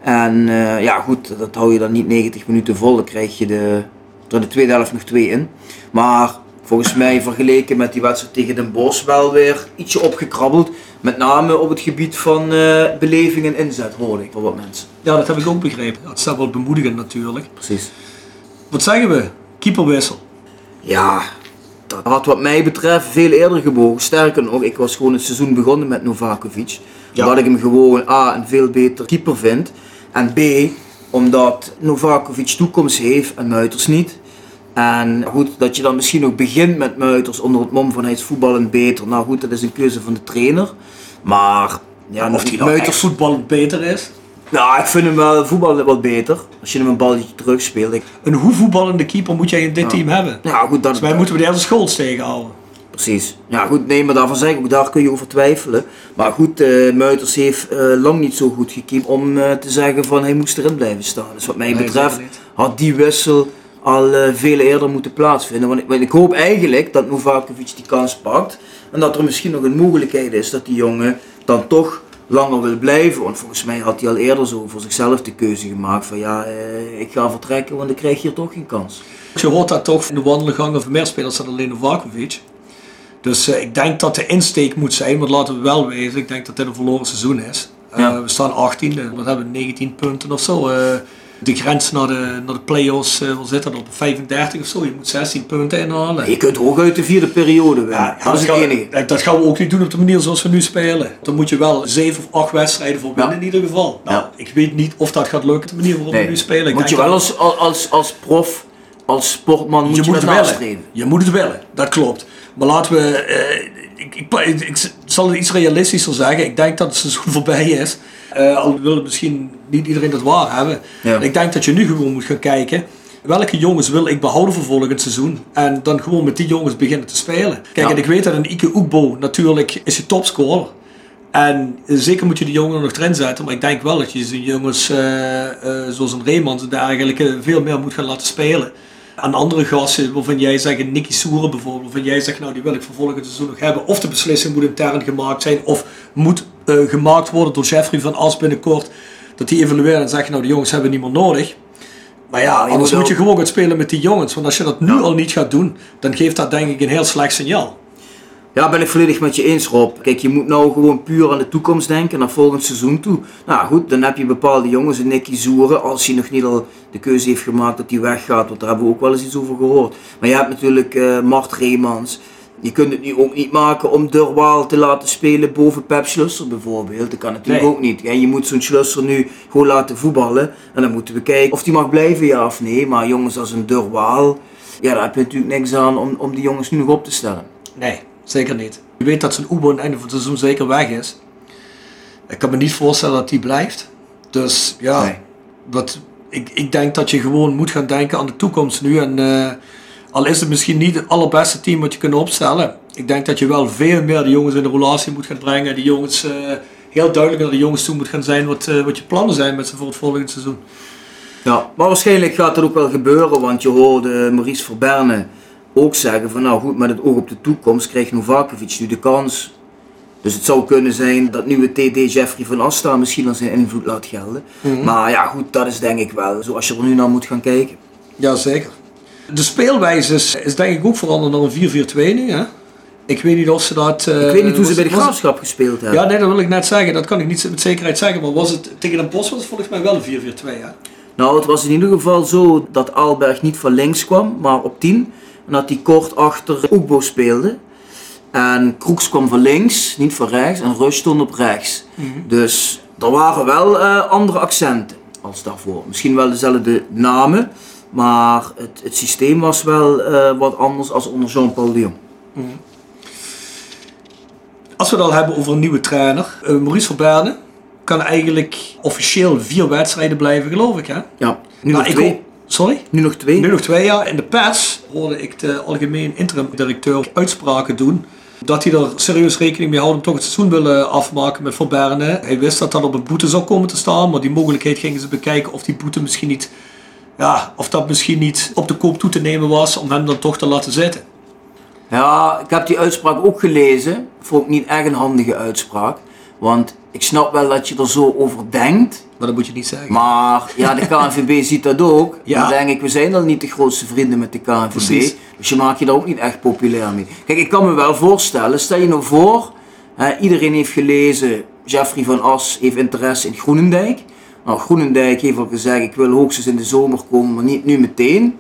En eh, ja goed, dat hou je dan niet 90 minuten vol, dan krijg je de, er de tweede helft nog twee in. Maar volgens mij vergeleken met die wedstrijd tegen Den Bosch wel weer ietsje opgekrabbeld. Met name op het gebied van eh, beleving en inzet hoorde ik van wat mensen. Ja, dat heb ik ook begrepen. Dat is wel bemoedigend natuurlijk. Precies. Wat zeggen we? Keeperwissel. Ja, dat had wat mij betreft veel eerder gebogen. Sterker nog, ik was gewoon het seizoen begonnen met Novakovic. Ja. Omdat ik hem gewoon A, een veel beter keeper vind. En B, omdat Novakovic toekomst heeft en Muiters niet. En goed, dat je dan misschien ook begint met Muiters onder het mom van hij is voetballend beter. Nou goed, dat is een keuze van de trainer. Maar ja, Of nou echt voetballend beter is. Ja, ik vind hem wel voetballen wat beter. Als je hem een balletje terugspeelt. Ik, Een hoe voetballende keeper moet jij in dit team hebben? ja, goed, dat Volgens mij moeten we de eerste Scholz tegenhouden. Precies. Ja, goed, nee, maar daarvan zeg ik ook, daar kun je over twijfelen. Maar goed, eh Muiters heeft eh, lang niet zo goed gekiept om eh, te zeggen van hij moest erin blijven staan. Dus wat mij Nee, betreft had die wissel al eh, veel eerder moeten plaatsvinden. Want ik, want ik hoop eigenlijk dat Novakovic die kans pakt. En dat er misschien nog een mogelijkheid is dat die jongen dan toch langer wil blijven. Want volgens mij had hij al eerder zo voor zichzelf de keuze gemaakt van ja, eh, ik ga vertrekken, want ik krijg hier toch geen kans. Je hoort dat toch in de wandelgang of meer spelers dan alleen Novakovic. Dus eh, ik denk dat de insteek moet zijn, want laten we wel wezen, ik denk dat dit een verloren seizoen is. Eh. We staan 18e, wat hebben we, 19 punten of zo. De grens naar de, naar de play-offs, eh, wat zit dat op? 35 of zo, je moet 16 punten inhalen. Je kunt hooguit de vierde periode winnen. Ja, dat is het enige. dat- gaan we ook niet doen op de manier zoals we nu spelen. Dan moet je wel zeven of acht wedstrijden voor winnen Ja. in ieder geval. Nou, Ja. ik weet niet of dat gaat lukken op de manier waarop we nu spelen. Ik moet je wel als, als, als prof, als sportman, moet je, je moet het willen. Je moet het willen, dat klopt. Maar laten we, eh, ik, ik, ik, ik zal het iets realistischer zeggen. Ik denk dat het seizoen voorbij is. Eh, al wil misschien niet iedereen dat waar hebben. Ja. Ik denk dat je nu gewoon moet gaan kijken. Welke jongens wil ik behouden voor volgend seizoen? En dan gewoon met die jongens beginnen te spelen. Kijk, Ja. en ik weet dat een Ike Oekbo natuurlijk is je topscorer. En zeker moet je die jongen er nog erin zetten. Maar ik denk wel dat je zo'n jongens eh, eh, zoals een Reemans en dergelijke veel meer moet gaan laten spelen. Aan andere gasten waarvan jij zegt, Nicky Soeren bijvoorbeeld, waarvan jij zegt, nou die wil ik voor volgend seizoen nog hebben. Of de beslissing moet intern gemaakt zijn, of moet eh, gemaakt worden door Jeffrey van As binnenkort. Dat die evalueren en zeggen, nou die jongens hebben meer nodig. Maar ja, anders moet moet je gewoon gaan spelen met die jongens. Want als je dat nu al niet gaat doen, dan geeft dat denk ik een heel slecht signaal. Ja, ben ik volledig met je eens Rob. Kijk, je moet nou gewoon puur aan de toekomst denken, naar volgend seizoen toe. Nou goed, dan heb je bepaalde jongens, een Nicky Zoeren, als hij nog niet al de keuze heeft gemaakt dat hij weggaat, want daar hebben we ook wel eens iets over gehoord. Maar je hebt natuurlijk eh Mart Reemans. Je kunt het nu ook niet maken om Durwaal te laten spelen boven Pep Schlusser bijvoorbeeld. Dat kan natuurlijk Nee. ook niet. Ja, je moet zo'n Schlusser nu gewoon laten voetballen. En dan moeten we kijken of die mag blijven, ja of nee. Maar jongens als een Durwaal, ja, daar heb je natuurlijk niks aan om, om die jongens nu nog op te stellen. Nee, zeker niet. Je weet dat zijn Oebo aan het einde van het seizoen zeker weg is. Ik kan me niet voorstellen dat die blijft. Dus ja, Nee. wat, ik, ik denk dat je gewoon moet gaan denken aan de toekomst nu. En eh, al is het misschien niet het allerbeste team wat je kunt opstellen. Ik denk dat je wel veel meer de jongens in de relatie moet gaan brengen. Die jongens eh, heel duidelijk naar de jongens toe moet gaan zijn wat, eh, wat je plannen zijn met ze voor het volgende seizoen. Ja, maar waarschijnlijk gaat dat ook wel gebeuren, want je hoorde Maurice Verberne ook zeggen van nou goed, met het oog op de toekomst krijgt Novakovic nu de kans. Dus het zou kunnen zijn dat nieuwe TD Jeffrey van Asta misschien al zijn invloed laat gelden. Maar ja goed, dat is denk ik wel zoals je er nu naar moet gaan kijken. Ja, zeker. De speelwijze is, is denk ik ook veranderd naar een 4-4-2 nu. Hè? Ik weet niet of ze dat... eh, ik weet niet hoe ze bij de graafschap gespeeld hebben. Ja, nee, dat wil ik net zeggen. Dat kan ik niet met zekerheid zeggen. Maar was het tegen Den Bosch was het volgens mij wel een 4-4-2, hè? Nou, het was in ieder geval zo dat Alberg niet van links kwam, maar op 10. En dat hij kort achter Oekbo speelde. En Kroeks kwam van links, niet van rechts. En Rush stond op rechts. Dus er waren wel eh, andere accenten als daarvoor. Misschien wel dezelfde namen. Maar het, het systeem was wel eh, wat anders als onder Jean-Paul de Jong. Als we het al hebben over een nieuwe trainer. eh, Maurice Verberne kan eigenlijk officieel vier wedstrijden blijven, geloof ik, hè? Ja, nu nog twee. hoop- Sorry? Nu nog twee? Nu nog twee jaar. In de pers hoorde ik de algemeen interim directeur uitspraken doen. Dat hij er serieus rekening mee houdt om toch het seizoen willen afmaken met Van Berne. Hij wist dat dat op een boete zou komen te staan. Maar die mogelijkheid gingen ze bekijken of die boete misschien niet... Ja, of dat misschien niet op de koop toe te nemen was om hem dan toch te laten zitten. Ja, ik heb die uitspraak ook gelezen. Vond ik niet echt een handige uitspraak. Want ik snap wel dat je er zo over denkt. Maar dat moet je niet zeggen. Maar ja, de KNVB ziet dat ook. Ja. Dan denk ik, we zijn al niet de grootste vrienden met de KNVB. Precies. Dus je maakt je daar ook niet echt populair mee. Kijk, ik kan me wel voorstellen, stel je nou voor, hè, iedereen heeft gelezen, Jeffrey van As heeft interesse in Groenendijk. Nou, Groenendijk heeft al gezegd, ik wil hoogstens in de zomer komen, maar niet nu meteen.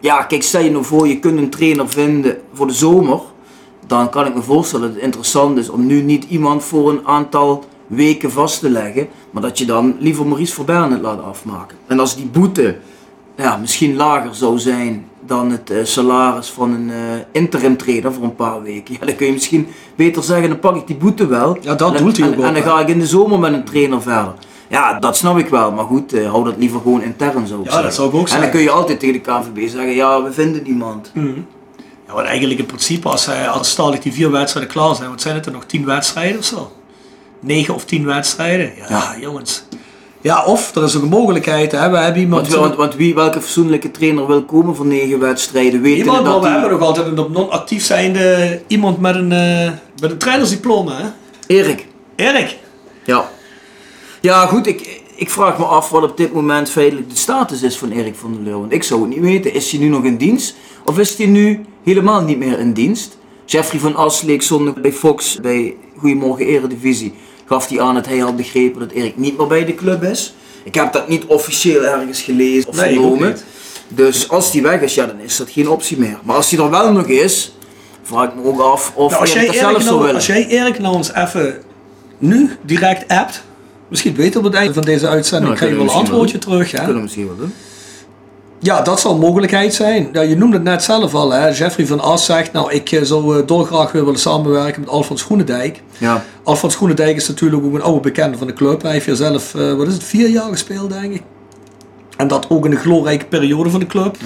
Ja, kijk, stel je nou voor, je kunt een trainer vinden voor de zomer. Dan kan ik me voorstellen dat het interessant is om nu niet iemand voor een aantal weken vast te leggen. Maar dat je dan liever Maurice Verberne het laat afmaken. En als die boete ja, misschien lager zou zijn dan het eh, salaris van een eh, interim trainer voor een paar weken. Ja, dan kun je misschien beter zeggen, dan pak ik die boete wel. Ja, dat En- doelt hij ook En dan ga ik in de zomer met een trainer verder. Ja, dat snap ik wel. Maar goed, eh, hou dat liever gewoon intern zo. Ja, dat zou ik ook En dan zeggen. kun je altijd tegen de KNVB zeggen, ja, we vinden niemand. Ja, want eigenlijk in principe, als, hij, als dadelijk die vier wedstrijden klaar zijn, wat zijn het er nog? Tien wedstrijden of zo? Negen of tien wedstrijden? Ja, Ja. jongens. Ja, of er is ook een mogelijkheid, hè? we hebben iemand... Want, want, want wie, welke fatsoenlijke trainer wil komen voor negen wedstrijden? Weten iemand, maar we die... hebben nog altijd een op non-actief zijnde iemand met een, eh, met een trainersdiploma, hè? Erik. Erik. Ja. Ja, goed, ik, ik vraag me af wat op dit moment feitelijk de status is van Erik van der Leur. Want ik zou het niet weten. Is hij nu nog in dienst? Of is hij nu helemaal niet meer in dienst? Jeffrey van As leek zondag bij Fox bij Goedemorgen Eredivisie. Gaf hij aan dat hij had begrepen dat Erik niet meer bij de club is. Ik heb dat niet officieel ergens gelezen of Nee, vernomen. Dus als die weg is, ja, dan is dat geen optie meer. Maar als hij er wel nog is, vraag ik me ook af of Nou, als, Erik jij dat zelf zou nou, willen. als jij Erik nou eens even nu direct appt, misschien weten we op het einde van deze uitzending, Ja, krijg je wel we een antwoordje terug. Hè? kunnen we misschien wel doen. Ja, dat zal een mogelijkheid zijn. Ja, je noemde het net zelf al. Hè? Jeffrey van As zegt, nou ik eh, zou eh, dolgraag weer willen samenwerken met Alfons Groenendijk. Ja. Alfons Groenendijk is natuurlijk ook een oude bekende van de club. Hij heeft hier zelf, eh, wat is het, vier jaar gespeeld denk ik. En dat ook in een glorrijke periode van de club.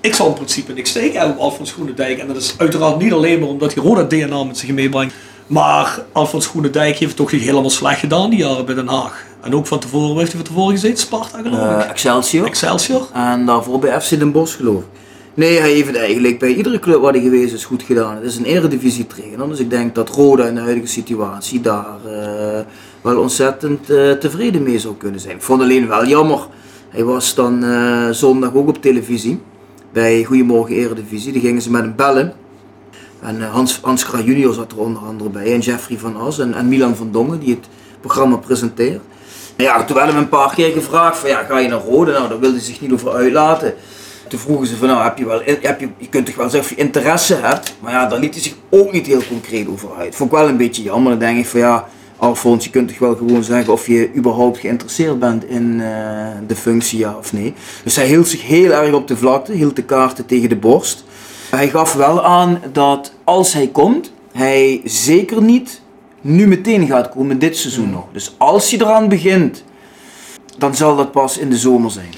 Ik zal in principe niks steken hebben op Alfons Groenendijk. En dat is uiteraard niet alleen maar omdat hij Roda DNA met zich meebrengt. Maar Alfons Groenendijk heeft het toch niet helemaal slecht gedaan die jaren bij Den Haag. En ook van tevoren, heeft hij van tevoren gezeten? Sparta geloof Eh, ik. Excelsior. Excelsior. En daarvoor bij FC Den Bosch geloof ik. Nee, hij heeft het eigenlijk bij iedere club waar hij geweest is goed gedaan. Het is een eredivisie trainer, dus ik denk dat Roda in de huidige situatie daar eh, wel ontzettend eh, tevreden mee zou kunnen zijn. Ik vond alleen wel jammer, hij was dan zondag ook op televisie bij Goedemorgen Eredivisie. Die gingen ze met hem bellen. En eh, Hans, Hans Kraaij zat er onder andere bij. En Jeffrey van As en, en Milan van Dongen die het programma presenteert. En ja, toen werden we een paar keer gevraagd van ja, ga je naar Rode? Nou, daar wilde hij zich niet over uitlaten. Toen vroegen ze van nou, heb je wel, heb je, je kunt toch wel zeggen of je interesse hebt? Maar ja, daar liet hij zich ook niet heel concreet over uit. Vond ik wel een beetje jammer. Dan denk ik van ja, Alfons, je kunt toch wel gewoon zeggen of je überhaupt geïnteresseerd bent in eh, de functie, ja of nee. Dus hij hield zich heel erg op de vlakte, hield de kaarten tegen de borst. Hij gaf wel aan dat als hij komt, hij zeker niet nu meteen gaat komen dit seizoen nog. Dus als hij eraan begint, dan zal dat pas in de zomer zijn.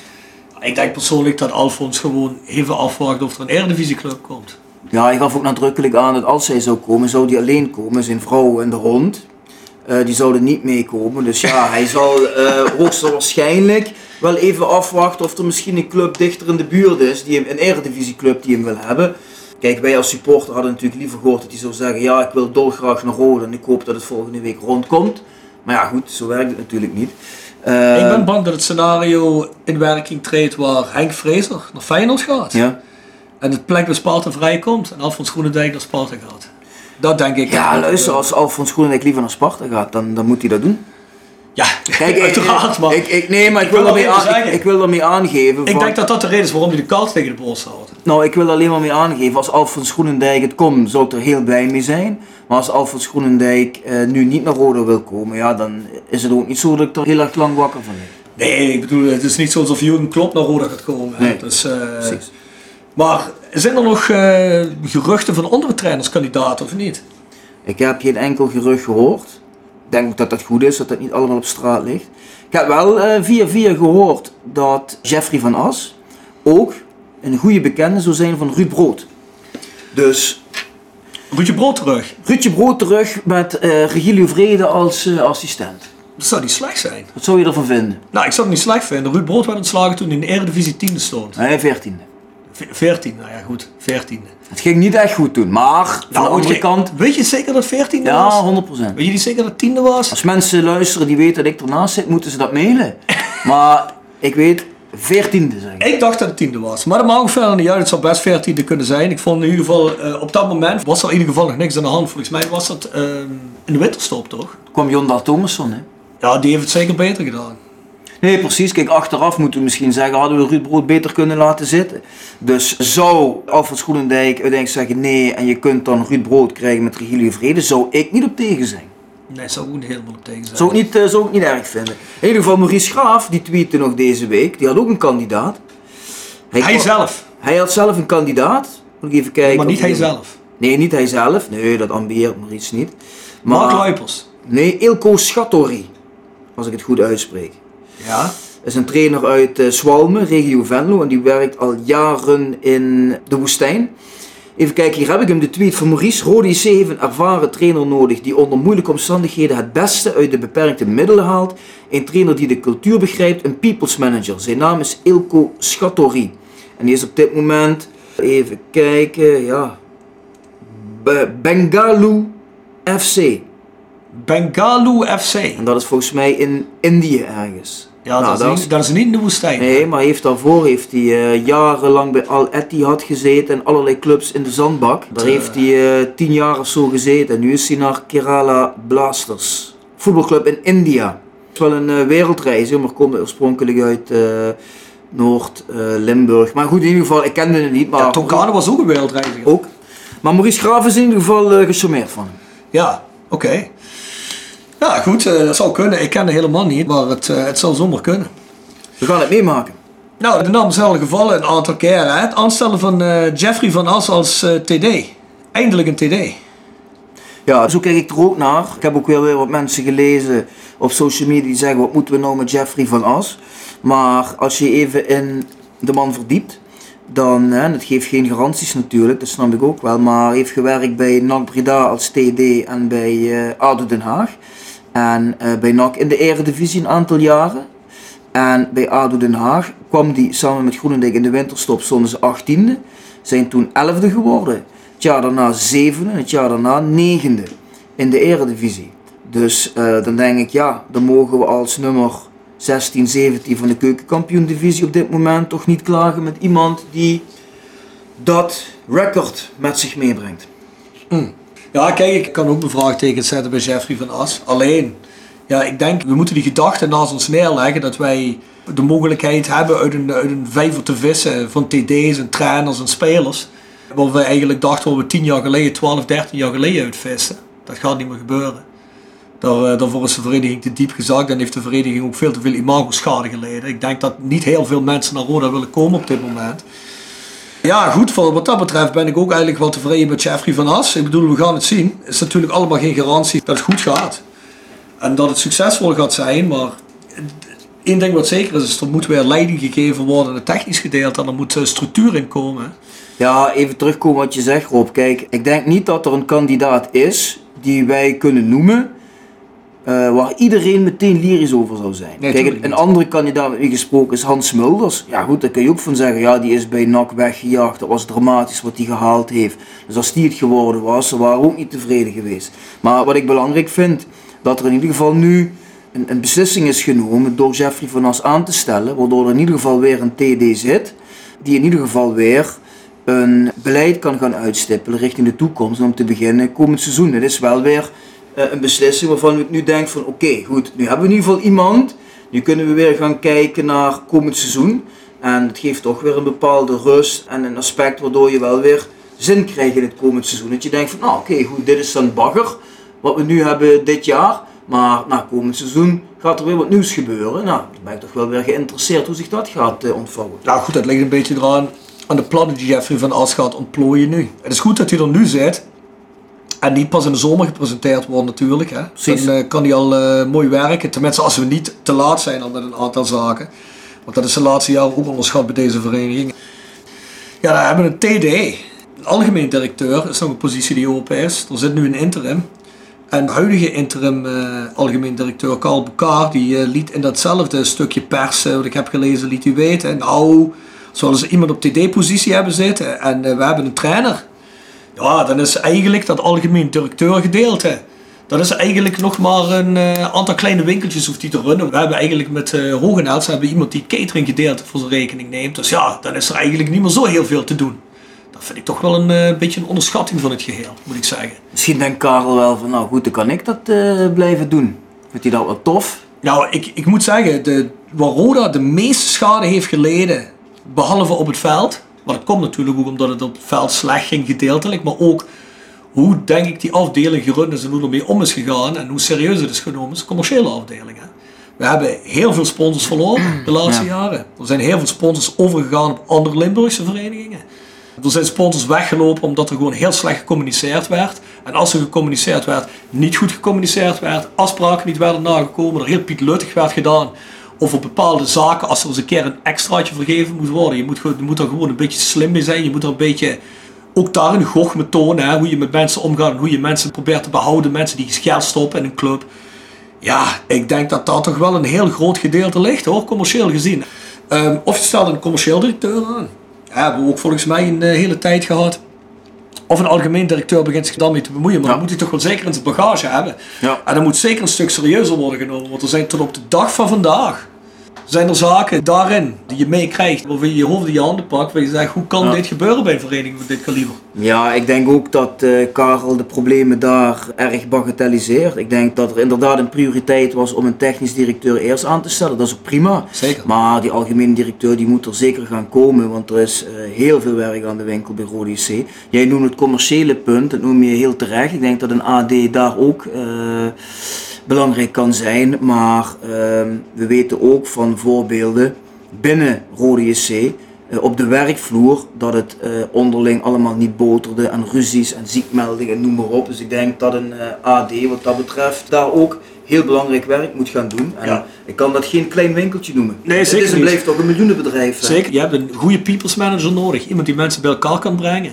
Ik denk persoonlijk dat Alfons gewoon even afwacht of er een Eredivisieclub komt. Ja, hij gaf ook nadrukkelijk aan dat als hij zou komen, zou hij alleen komen. Zijn vrouw en de hond, eh, die zouden niet meekomen. Dus ja, hij zal eh hoogstwaarschijnlijk wel even afwachten of er misschien een club dichter in de buurt is, die hem, een eredivisieclub die hem wil hebben. Kijk, wij als supporter hadden natuurlijk liever gehoord dat hij zou zeggen, ja, ik wil dolgraag naar Rode en ik hoop dat het volgende week rondkomt. Maar ja, goed, zo werkt het natuurlijk niet. Eh, ik ben bang dat het scenario in werking treedt waar Henk Vrezer naar Feyenoord gaat. Ja. En het plek bij Sparta vrijkomt en Alfons Groenendijk naar Sparta gaat. Dat denk ik. Ja, luister, als Alfons Groenendijk liever naar Sparta gaat, dan, dan moet hij dat doen. Ja, Kijk, ik, uiteraard. Maar ik, ik, nee, maar ik, Ik wil wil daarmee wel aan, even ik, wil daarmee aangeven. ik van- denk dat dat de reden is waarom hij de kaart tegen de borst houdt. Nou, ik wil alleen maar mee aangeven. Als Alfons Groenendijk het komt, zou ik er heel blij mee zijn. Maar als Alfons Groenendijk eh, nu niet naar Roda wil komen, ja, dan is het ook niet zo dat ik er heel erg lang wakker van lig. Nee, ik bedoel, het is niet zo alsof Jurgen Klopp naar Roda gaat komen. Nee, dus, eh, Precies. maar zijn er nog eh, geruchten van andere trainerskandidaten of niet? Ik heb geen enkel gerucht gehoord. Denk ook dat dat goed is, dat dat niet allemaal op straat ligt. Ik heb wel eh, via via gehoord dat Jeffrey van As ook een goede bekende zou zijn van Ruud Brood. Dus Ruudje Brood terug. Ruudje Brood terug met eh Regilio Vrede als eh, assistent. Dat zou niet slecht zijn. Wat zou je ervan vinden? Nou, ik zou het niet slecht vinden. Ruud Brood werd ontslagen toen hij in de Eredivisie 10 stond. Hij 14. Ve- 14, nou ja goed, 14. Het ging niet echt goed toen, maar van de andere je- kant, Weet je zeker dat 14 ja, was? 100%. Weet je zeker dat 10 was? Als mensen luisteren die weten dat ik ernaast zit, moeten ze dat mailen. Maar ik weet 14e zeg ik. Ik dacht dat het tiende was. Maar dat maakt verder niet uit. Het zou best veertiende kunnen zijn. Ik vond in ieder geval, eh, op dat moment was er in ieder geval nog niks aan de hand. Volgens mij was dat eh, in de winterstop toch? kwam Jon Dahl Thomasson, hè? Ja, die heeft het zeker beter gedaan. Nee, precies. Kijk, achteraf moeten we misschien zeggen, hadden we Ruud Brood beter kunnen laten zitten. Dus zou Alfred Schoenendijk uiteindelijk zeggen nee en je kunt dan Ruud Brood krijgen met Regilio Vrede, zou ik niet op tegen zijn. Nee, zou ook niet helemaal op tegen zijn. Zou ik niet, eh, zou ik niet erg vinden. In ieder geval, Maurice Graaf, die tweette nog deze week, die had ook een kandidaat. Hij kwam- zelf, Hij had zelf een kandidaat. Moet ik even kijken. maar niet hij zelf. Nee, niet hij zelf. Nee, dat ambieert Maurice niet. Maar, Mark Luipers. Nee, Ilko Schattori. Als ik het goed uitspreek. Ja. is een trainer uit eh, Zwalmen, regio Venlo. En die werkt al jaren in de woestijn. Even kijken, hier heb ik hem de tweet van Maurice. Rode IC heeft een ervaren trainer nodig die onder moeilijke omstandigheden het beste uit de beperkte middelen haalt. Een trainer die de cultuur begrijpt, een people's manager. Zijn naam is Ilko Schattori. En die is op dit moment, even kijken, ja, Be- Bengaluru FC. Bengaluru FC. En dat is volgens mij in Indië ergens. Ja, Nou, dat, is dat is niet in de woestijn. Nee, maar heeft daarvoor heeft hij eh, jarenlang bij Al Ittihad gezeten en allerlei clubs in de zandbak. Daar heeft hij eh, tien jaar of zo gezeten. En nu is hij naar Kerala Blasters, voetbalclub in India. Het is wel een eh, wereldreis, maar komt oorspronkelijk uit Noord-Limburg. maar goed, in ieder geval, ik kende het niet. Maar Ja, Tonkane was ook een wereldreiziger. ook. Maar Maurice Graaf is in ieder geval uh, van hem. Ja, oké. Ja, goed, eh, dat zou kunnen. Ik ken het helemaal niet, maar het, eh, het zou zomaar kunnen. We gaan het meemaken. Nou, de naam is al gevallen een aantal keren. Hè? Het aanstellen van eh, Jeffrey van As als TD. Eindelijk een TD. Ja, zo kijk ik er ook naar. Ik heb ook weer weer wat mensen gelezen op social media die zeggen: wat moeten we nou met Jeffrey van As? Maar als je even in de man verdiept, dan, hè, het geeft geen garanties natuurlijk, dat snap ik ook wel, maar hij heeft gewerkt bij NAC Breda als TD en bij eh ADO Den Haag. En eh, bij NAC in de eredivisie een aantal jaren. En bij ADO Den Haag kwam die samen met Groenendijk in de winterstop, stonden ze 18e. Zijn toen 11e geworden. Het jaar daarna 7e en het jaar daarna 9e in de eredivisie. Dus eh, dan denk ik, ja, dan mogen we als nummer 16, 17 van de keukenkampioen-divisie op dit moment toch niet klagen met iemand die dat record met zich meebrengt. Ja, kijk, ik kan ook mijn vraagtekens zetten bij Jeffrey van As. Alleen, ja, ik denk, we moeten die gedachte naast ons neerleggen dat wij de mogelijkheid hebben uit een, uit een vijver te vissen van TD's en trainers en spelers. Wat we eigenlijk dachten wat we 10 jaar geleden, 12, 13 jaar geleden uitvissen. Dat gaat niet meer gebeuren. Daar, eh, daarvoor is de vereniging te diep gezakt en heeft de vereniging ook veel te veel imago-schade geleden. Ik denk dat niet heel veel mensen naar Roda willen komen op dit moment. Ja, goed, wat dat betreft ben ik ook eigenlijk wel tevreden met Jeffrey van As. Ik bedoel, we gaan het zien. Het is natuurlijk allemaal geen garantie dat het goed gaat. En dat het succesvol gaat zijn, maar één ding wat zeker is, is er moet weer leiding gegeven worden in het technisch gedeelte en er moet eh, structuur in komen. Ja, even terugkomen wat je zegt Rob. Kijk, ik denk niet dat er een kandidaat is die wij kunnen noemen eh, waar iedereen meteen lyrisch over zou zijn. Nee, Kijk, een andere kandidaat met wie gesproken is Hans Mulders. Ja goed, daar kun je ook van zeggen, ja die is bij NAC weggejaagd. Dat was dramatisch wat hij gehaald heeft. Dus als die het geworden was, ze waren ook niet tevreden geweest. Maar wat ik belangrijk vind, dat er in ieder geval nu een, een beslissing is genomen door Jeffrey van As aan te stellen. Waardoor er in ieder geval weer een TD zit. Die in ieder geval weer een beleid kan gaan uitstippelen richting de toekomst. En om te beginnen komend seizoen. Het is wel weer een beslissing waarvan we nu denken van oké, goed, nu hebben we in ieder geval iemand. Nu kunnen we weer gaan kijken naar komend seizoen. En het geeft toch weer een bepaalde rust en een aspect waardoor je wel weer zin krijgt in het komend seizoen. Dat je denkt van nou oké, goed, dit is dan bagger wat we nu hebben dit jaar. Maar na komend seizoen gaat er weer wat nieuws gebeuren. Nou, dan ben ik toch wel weer geïnteresseerd hoe zich dat gaat eh, ontvouwen. Nou goed, dat ligt een beetje eraan aan de plannen die Jeffrey van As gaat ontplooien nu. Het is goed dat hij er nu zit. En niet pas in de zomer gepresenteerd worden natuurlijk. Hè. Precies. Dan eh, kan hij al eh, mooi werken. Tenminste als we niet te laat zijn al met een aantal zaken. Want dat is de laatste jaren ook onderschat bij deze vereniging. Ja, dan hebben we een TD. Een algemeen directeur is nog een positie die open is. Er zit nu een interim. En de huidige interim eh, algemeen directeur Karl Boucard, die liet in datzelfde stukje pers, wat ik heb gelezen, liet u weten. Nou, zouden ze iemand op TD-positie hebben zitten en we hebben een trainer. Ja, dan is eigenlijk dat algemeen directeur gedeelte. Dat is eigenlijk nog maar een eh, aantal kleine winkeltjes hoeft die te runnen. We hebben eigenlijk met uh, hebben iemand die catering gedeelte voor zijn rekening neemt. Dus ja, dan is er eigenlijk niet meer zo heel veel te doen. Dat vind ik toch wel een eh, beetje een onderschatting van het geheel, moet ik zeggen. Misschien denkt Karel wel van, nou goed, dan kan ik dat blijven doen. Vindt hij dat wel tof? Nou, ik, ik moet zeggen, de, waar Roda de meeste schade heeft geleden, behalve op het veld. Maar dat komt natuurlijk ook omdat het op het veld slecht ging gedeeltelijk. Maar ook hoe, denk ik, die afdeling gerund is en hoe ermee om is gegaan. En hoe serieus het is genomen, is commerciële afdeling. Hè. We hebben heel veel sponsors verloren de laatste jaren. Er zijn heel veel sponsors overgegaan op andere Limburgse verenigingen. Er zijn sponsors weggelopen omdat er gewoon heel slecht gecommuniceerd werd. En als er gecommuniceerd werd, niet goed gecommuniceerd werd, afspraken niet werden nagekomen, er heel pietluttig werd gedaan. Of op bepaalde zaken, als er eens een keer een extraatje vergeven moet worden. Je moet, je moet er gewoon een beetje slim mee zijn. Je moet er een beetje ook daar een gochme tonen. Hè, hoe je met mensen omgaat en hoe je mensen probeert te behouden. Mensen die geld stoppen in een club. Ja, ik denk dat dat toch wel een heel groot gedeelte ligt hoor, commercieel gezien. Ehm, of je stelt een commercieel directeur aan. Ja, hebben we ook volgens mij een eh, hele tijd gehad. Of een algemeen directeur begint zich dan mee te bemoeien, maar Ja. dan moet hij toch wel zeker in zijn bagage hebben. Ja. En dan moet zeker een stuk serieuzer worden genomen, want er zijn tot op de dag van vandaag zijn er zaken daarin die je meekrijgt, waarvan je je hoofd in je handen pakt, waar je zegt, hoe kan Ja. dit gebeuren bij een vereniging van dit kaliber? Ja, ik denk ook dat eh, Karel de problemen daar erg bagatelliseert. Ik denk dat er inderdaad een prioriteit was om een technisch directeur eerst aan te stellen. Dat is ook prima. Zeker. Maar die algemene directeur die moet er zeker gaan komen, want er is eh, heel veel werk aan de winkel bij Rode JC. Jij noemt het commerciële punt, dat noem je heel terecht. Ik denk dat een AD daar ook eh, belangrijk kan zijn. Maar ehm, we weten ook van voorbeelden binnen Rode JC eh, op de werkvloer dat het eh, onderling allemaal niet boterde en ruzies en ziekmeldingen, noem maar op. Dus ik denk dat een eh, AD wat dat betreft daar ook heel belangrijk werk moet gaan doen. En Ja. ik kan dat geen klein winkeltje noemen. Nee, het zeker is en blijft toch een miljoenenbedrijf. Zeker, je hebt een goede people's manager nodig. Iemand die mensen bij elkaar kan brengen.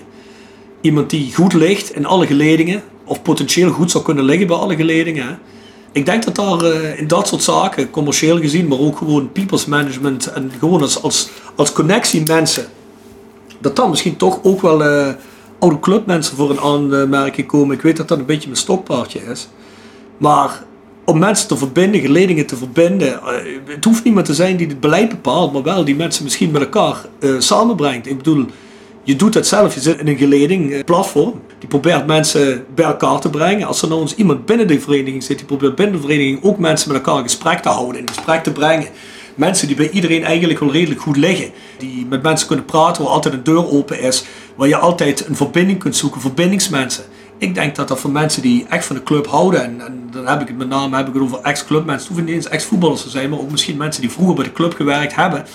Iemand die goed ligt in alle geledingen. Of potentieel goed zou kunnen liggen bij alle geledingen. Ik denk dat daar eh, in dat soort zaken, commercieel gezien, maar ook gewoon people's management en gewoon als, als, als connectie mensen, dat dan misschien toch ook wel eh, oude clubmensen voor een aanmerking komen. Ik weet dat dat een beetje mijn stokpaardje is. Maar om mensen te verbinden, geledingen te verbinden. eh, het hoeft niemand te zijn die het beleid bepaalt, maar wel die mensen misschien met elkaar samenbrengt. Ik bedoel, je doet het zelf, je zit in een geleding, eh, platform. Die probeert mensen bij elkaar te brengen. Als er nou eens iemand binnen de vereniging zit, die probeert binnen de vereniging ook mensen met elkaar in gesprek te houden, in gesprek te brengen. Mensen die bij iedereen eigenlijk wel redelijk goed liggen. Die met mensen kunnen praten, waar altijd een deur open is. Waar je altijd een verbinding kunt zoeken, verbindingsmensen. Ik denk dat dat voor mensen die echt van de club houden, en, dan heb ik het met name heb ik het over ex-clubmensen, het hoeven niet eens ex-voetballers te zijn, maar ook misschien mensen die vroeger bij de club gewerkt hebben,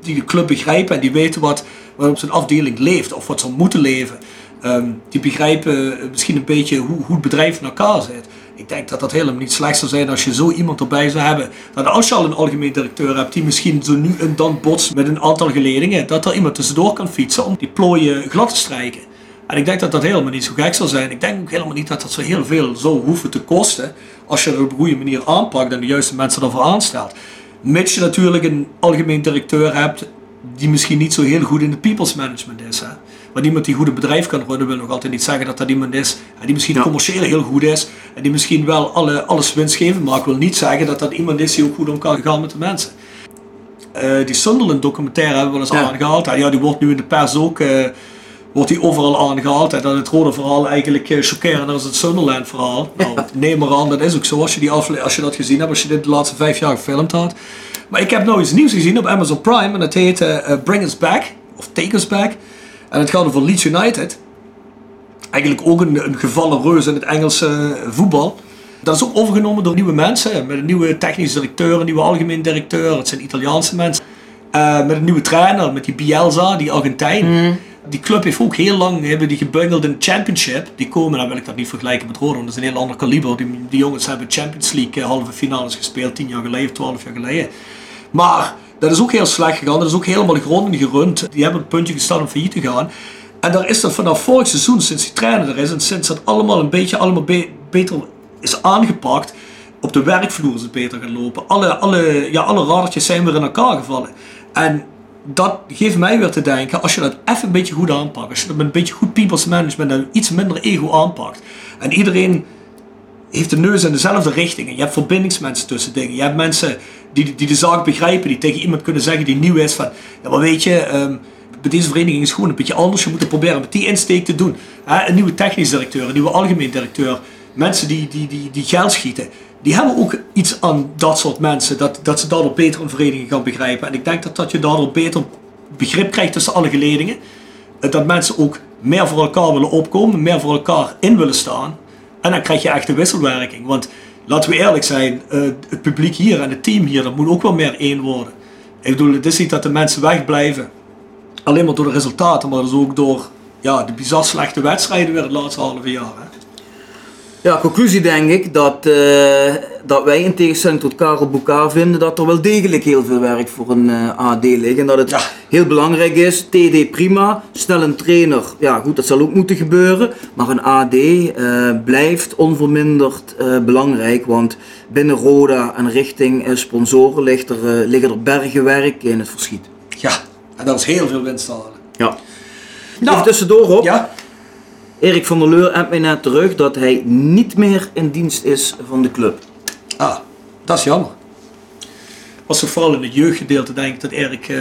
die de club begrijpen en die weten wat, wat op zijn afdeling leeft of wat ze moeten leven. Ehm, die begrijpen eh, misschien een beetje hoe, hoe het bedrijf in elkaar zit. Ik denk dat dat helemaal niet slecht zou zijn als je zo iemand erbij zou hebben. Dat als je al een algemeen directeur hebt die misschien zo nu en dan botst met een aantal geledingen, dat er iemand tussendoor kan fietsen om die plooien glad te strijken. En ik denk dat dat helemaal niet zo gek zal zijn. Ik denk ook helemaal niet dat dat zo heel veel zou hoeven te kosten. Als je het op een goede manier aanpakt en de juiste mensen ervoor aanstelt. Mits je natuurlijk een algemeen directeur hebt die misschien niet zo heel goed in de people's management is. Hè? Maar iemand die goed een bedrijf kan runnen wil nog altijd niet zeggen dat dat iemand is hè, die misschien Ja. commercieel heel goed is. En die misschien wel alle, alles winstgevend maakt. wil niet zeggen dat dat iemand is die ook goed om kan gaan met de mensen. Eh, die Sunderland documentaire hebben we wel eens Ja. aangehaald. hè. Ja, die wordt nu in de pers ook eh, wordt die overal aangehaald. En dat het rode verhaal eigenlijk eh, chockerender is het Sunderland verhaal. Nou, neem maar aan, dat is ook zo als je, die afle- als je dat gezien hebt, als je dit de laatste vijf jaar gefilmd had. Maar ik heb nou iets nieuws gezien op Amazon Prime en dat heet eh, eh, Bring Us Back, of Take Us Back. En het gaat over Leeds United. Eigenlijk ook een, een gevallen reus in het Engelse voetbal. Dat is ook overgenomen door nieuwe mensen, met een nieuwe technisch directeur, een nieuwe algemeen directeur. Het zijn Italiaanse mensen. Met een nieuwe trainer, met die Bielsa, die Argentijn. Die club heeft ook heel lang hebben die gebungeld in championship. Die komen, dan wil ik dat niet vergelijken met want dat is een heel ander kaliber. Die, jongens hebben Champions League eh, halve finales gespeeld, 10 jaar geleden of 12 jaar geleden. Maar dat is ook heel slecht gegaan. Dat is ook helemaal de gronden gerund. Die hebben het puntje gestaan om failliet te gaan. En daar is dat vanaf vorig seizoen, sinds die trainer er is en sinds dat allemaal een beetje allemaal be- beter is aangepakt, op de werkvloer is het beter gaan lopen. Alle, alle, ja, alle radertjes zijn weer in elkaar gevallen. En dat geeft mij weer te denken, als je dat even een beetje goed aanpakt, als je dat met een beetje goed people's management en iets minder ego aanpakt, en iedereen heeft de neus in dezelfde richtingen. Je hebt verbindingsmensen tussen dingen. Je hebt mensen die, die de zaak begrijpen, die tegen iemand kunnen zeggen die nieuw is van, ja maar weet je, ehm, bij deze vereniging is het gewoon een beetje anders. Je moet het proberen met die insteek te doen. Een nieuwe technisch directeur, een nieuwe algemeen directeur, mensen die, die, die, die geld schieten, die hebben ook iets aan dat soort mensen, dat, dat ze daardoor beter een vereniging gaan begrijpen. En ik denk dat, dat je daardoor beter begrip krijgt tussen alle geledingen. Eh, Dat mensen ook meer voor elkaar willen opkomen, meer voor elkaar in willen staan. En dan krijg je echt de wisselwerking. Want laten we eerlijk zijn, eh, het publiek hier en het team hier, dat moet ook wel meer één worden. Ik bedoel, het is niet dat de mensen wegblijven. Alleen maar door de resultaten, maar dus ook door ja, de bizar slechte wedstrijden weer het laatste halve jaar. Ja, conclusie denk ik dat, eh, dat wij in tegenstelling tot Karel Boekaar vinden dat er wel degelijk heel veel werk voor een eh, AD ligt. En dat het Ja. heel belangrijk is. TD prima, snel een trainer, ja goed, dat zal ook moeten gebeuren. Maar een AD eh, blijft onverminderd eh, belangrijk. Want binnen Roda en richting sponsoren ligt er, eh, liggen er bergen werk in het verschiet. Ja, en dat is heel veel winst te halen. Ja. Nou, Even tussendoor op. ja, Erik van der Leur hebt mij net terug dat hij niet meer in dienst is van de club. ah, dat is jammer. Was toch vooral in het jeugdgedeelte denk ik dat Erik, eh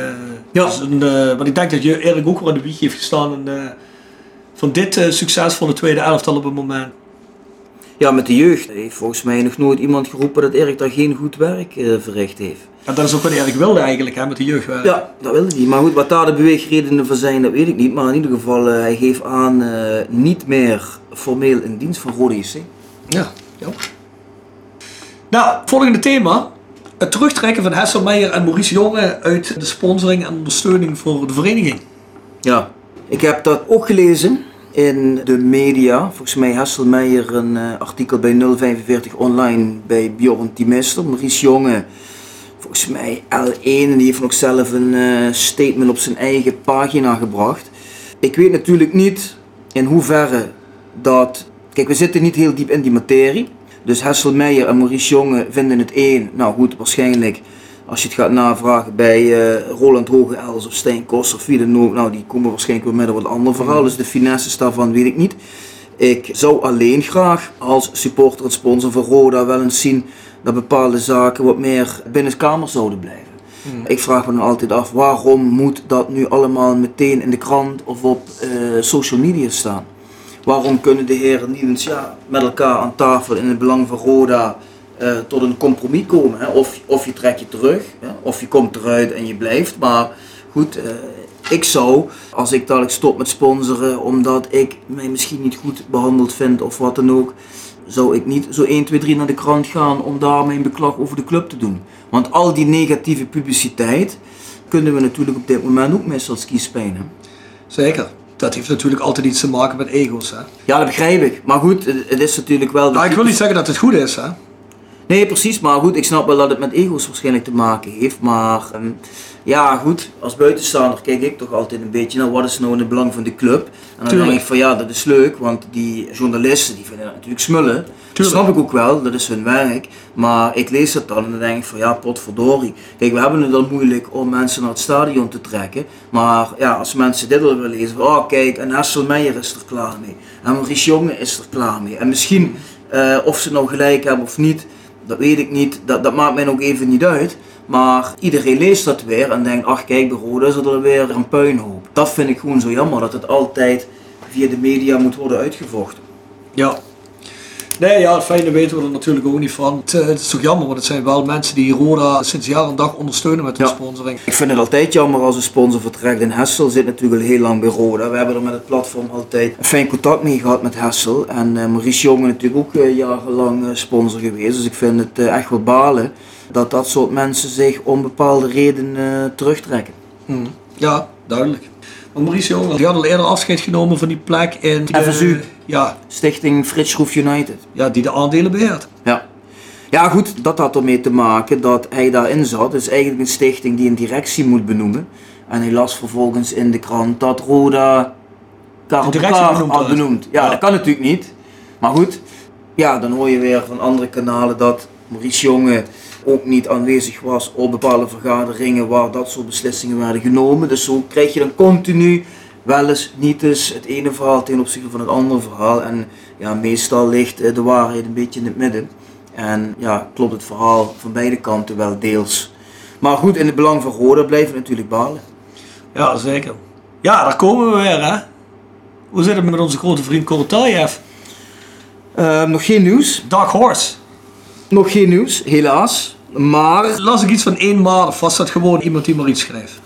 Ja. zijn, eh, want ik denk dat je- Erik ook wel in de wieg heeft gestaan en, eh, van dit eh, succesvolle tweede elftal op het moment. Ja, met de jeugd heeft volgens mij nog nooit iemand geroepen dat Erik daar geen goed werk eh, verricht heeft. En dat is ook wat Erik wilde eigenlijk, hè, met de jeugdwerk. Ja, dat wilde hij. Maar goed, wat daar de beweegredenen van zijn, dat weet ik niet. Maar in ieder geval, eh, hij geeft aan eh, niet meer formeel in dienst van Rode JC. Ja, jammer. Nou, volgende thema. Het terugtrekken van Hesselmeijer en Maurice Jonge uit de sponsoring en ondersteuning voor de vereniging. Ja, ik heb dat ook gelezen in de media. Volgens mij Hasselmeijer een eh, artikel bij 045 online bij Bjorn Timester. Maurice Jonge, volgens mij L1, en die heeft nog zelf een eh, statement op zijn eigen pagina gebracht. Ik weet natuurlijk niet in hoeverre dat... Kijk, we zitten niet heel diep in die materie. Dus Hasselmeijer en Maurice Jonge vinden het één. Nou goed, waarschijnlijk als je het gaat navragen bij eh, Roland Hogeels of Stijn Kos of wie dan ook, nou die komen waarschijnlijk weer met een wat ander verhaal. Dus de finesses daarvan weet ik niet. Ik zou alleen graag als supporter en sponsor van Roda wel eens zien dat bepaalde zaken wat meer binnen kamer zouden blijven. Ik vraag me dan altijd af, waarom moet dat nu allemaal meteen in de krant of op eh, social media staan? Waarom kunnen de heren niet eens ja, met elkaar aan tafel in het belang van Roda eh, tot een compromis komen? Hè? Of, of je trekt je terug, hè? of je komt eruit en je blijft. Maar goed, eh, ik zou, als ik dadelijk stop met sponsoren omdat ik mij misschien niet goed behandeld vind of wat dan ook, zou ik niet zo 1, 2, 3 naar de krant gaan om daar mijn beklag over de club te doen. Want al die negatieve publiciteit kunnen we natuurlijk op dit moment ook missen als kiespijn. Hè? Zeker. Dat heeft natuurlijk altijd iets te maken met ego's. Hè? Ja, dat begrijp ik. Maar goed, het, is natuurlijk wel... Nou, ik wil niet zeggen dat het goed is. Hè? Nee, precies. Maar goed, ik snap wel dat het met ego's waarschijnlijk te maken heeft. Maar ehm, ja, goed, als buitenstaander kijk ik toch altijd een beetje naar wat is nou in het belang van de club. En dan denk ik van ja, dat is leuk, want die journalisten die vinden dat natuurlijk smullen. Dat snap ik ook wel, dat is hun werk. Maar ik lees dat dan en dan denk ik van ja, potverdorie. Kijk, we hebben het dan moeilijk om mensen naar het stadion te trekken. Maar ja, als mensen dit al willen lezen, van, oh kijk, en Hasselmeijer is er klaar mee. En Maurice Jonge is er klaar mee. En misschien, eh, of ze nou gelijk hebben of niet, dat weet ik niet. Dat, dat maakt mij ook even niet uit. Maar iedereen leest dat weer en denkt, ach kijk, bij Roda is er weer een puinhoop. Dat vind ik gewoon zo jammer, dat het altijd via de media moet worden uitgevochten. Ja. Nee, ja, het fijne weten we er natuurlijk ook niet van. Het, eh, het is toch jammer, want het zijn wel mensen die Roda sinds jaar en dag ondersteunen met hun Ja. sponsoring. Ik vind het altijd jammer als een sponsor vertrekt. En Hessel zit natuurlijk al heel lang bij Roda. We hebben er met het platform altijd een fijn contact mee gehad met Hessel. En eh, Maurice Jonge natuurlijk ook eh, jarenlang sponsor geweest. Dus ik vind het echt wel balen dat dat soort mensen zich om bepaalde redenen terugtrekken. Hm. Ja, duidelijk. Jonge, die had al eerder afscheid genomen van die plek in... eh, FSU. ja, Stichting Frits Schroef United. ja, die de aandelen beheert. Ja. Ja goed, dat had ermee te maken dat hij daarin zat. Het is eigenlijk een stichting die een directie moet benoemen. En hij las vervolgens in de krant dat Roda Karel De Klaar had. benoemd. Ja, Ja. dat kan natuurlijk niet. Maar goed, ja, dan hoor je weer van andere kanalen dat Maurice Jonge ook niet aanwezig was op bepaalde vergaderingen waar dat soort beslissingen werden genomen. Dus zo krijg je dan continu wel eens, niet eens het ene verhaal ten opzichte van het andere verhaal. En ja, meestal ligt eh, de waarheid een beetje in het midden. En ja, klopt het verhaal van beide kanten wel deels. Maar goed, in het belang van Roda blijven we natuurlijk balen. Ja, zeker. Ja, daar komen we weer, hè. Hoe zit het met onze grote vriend Korotayev? Ehm, nog geen nieuws. Dark Horse. Nog geen nieuws, helaas. Maar, Las ik iets van één of was dat gewoon iemand die maar iets schreef?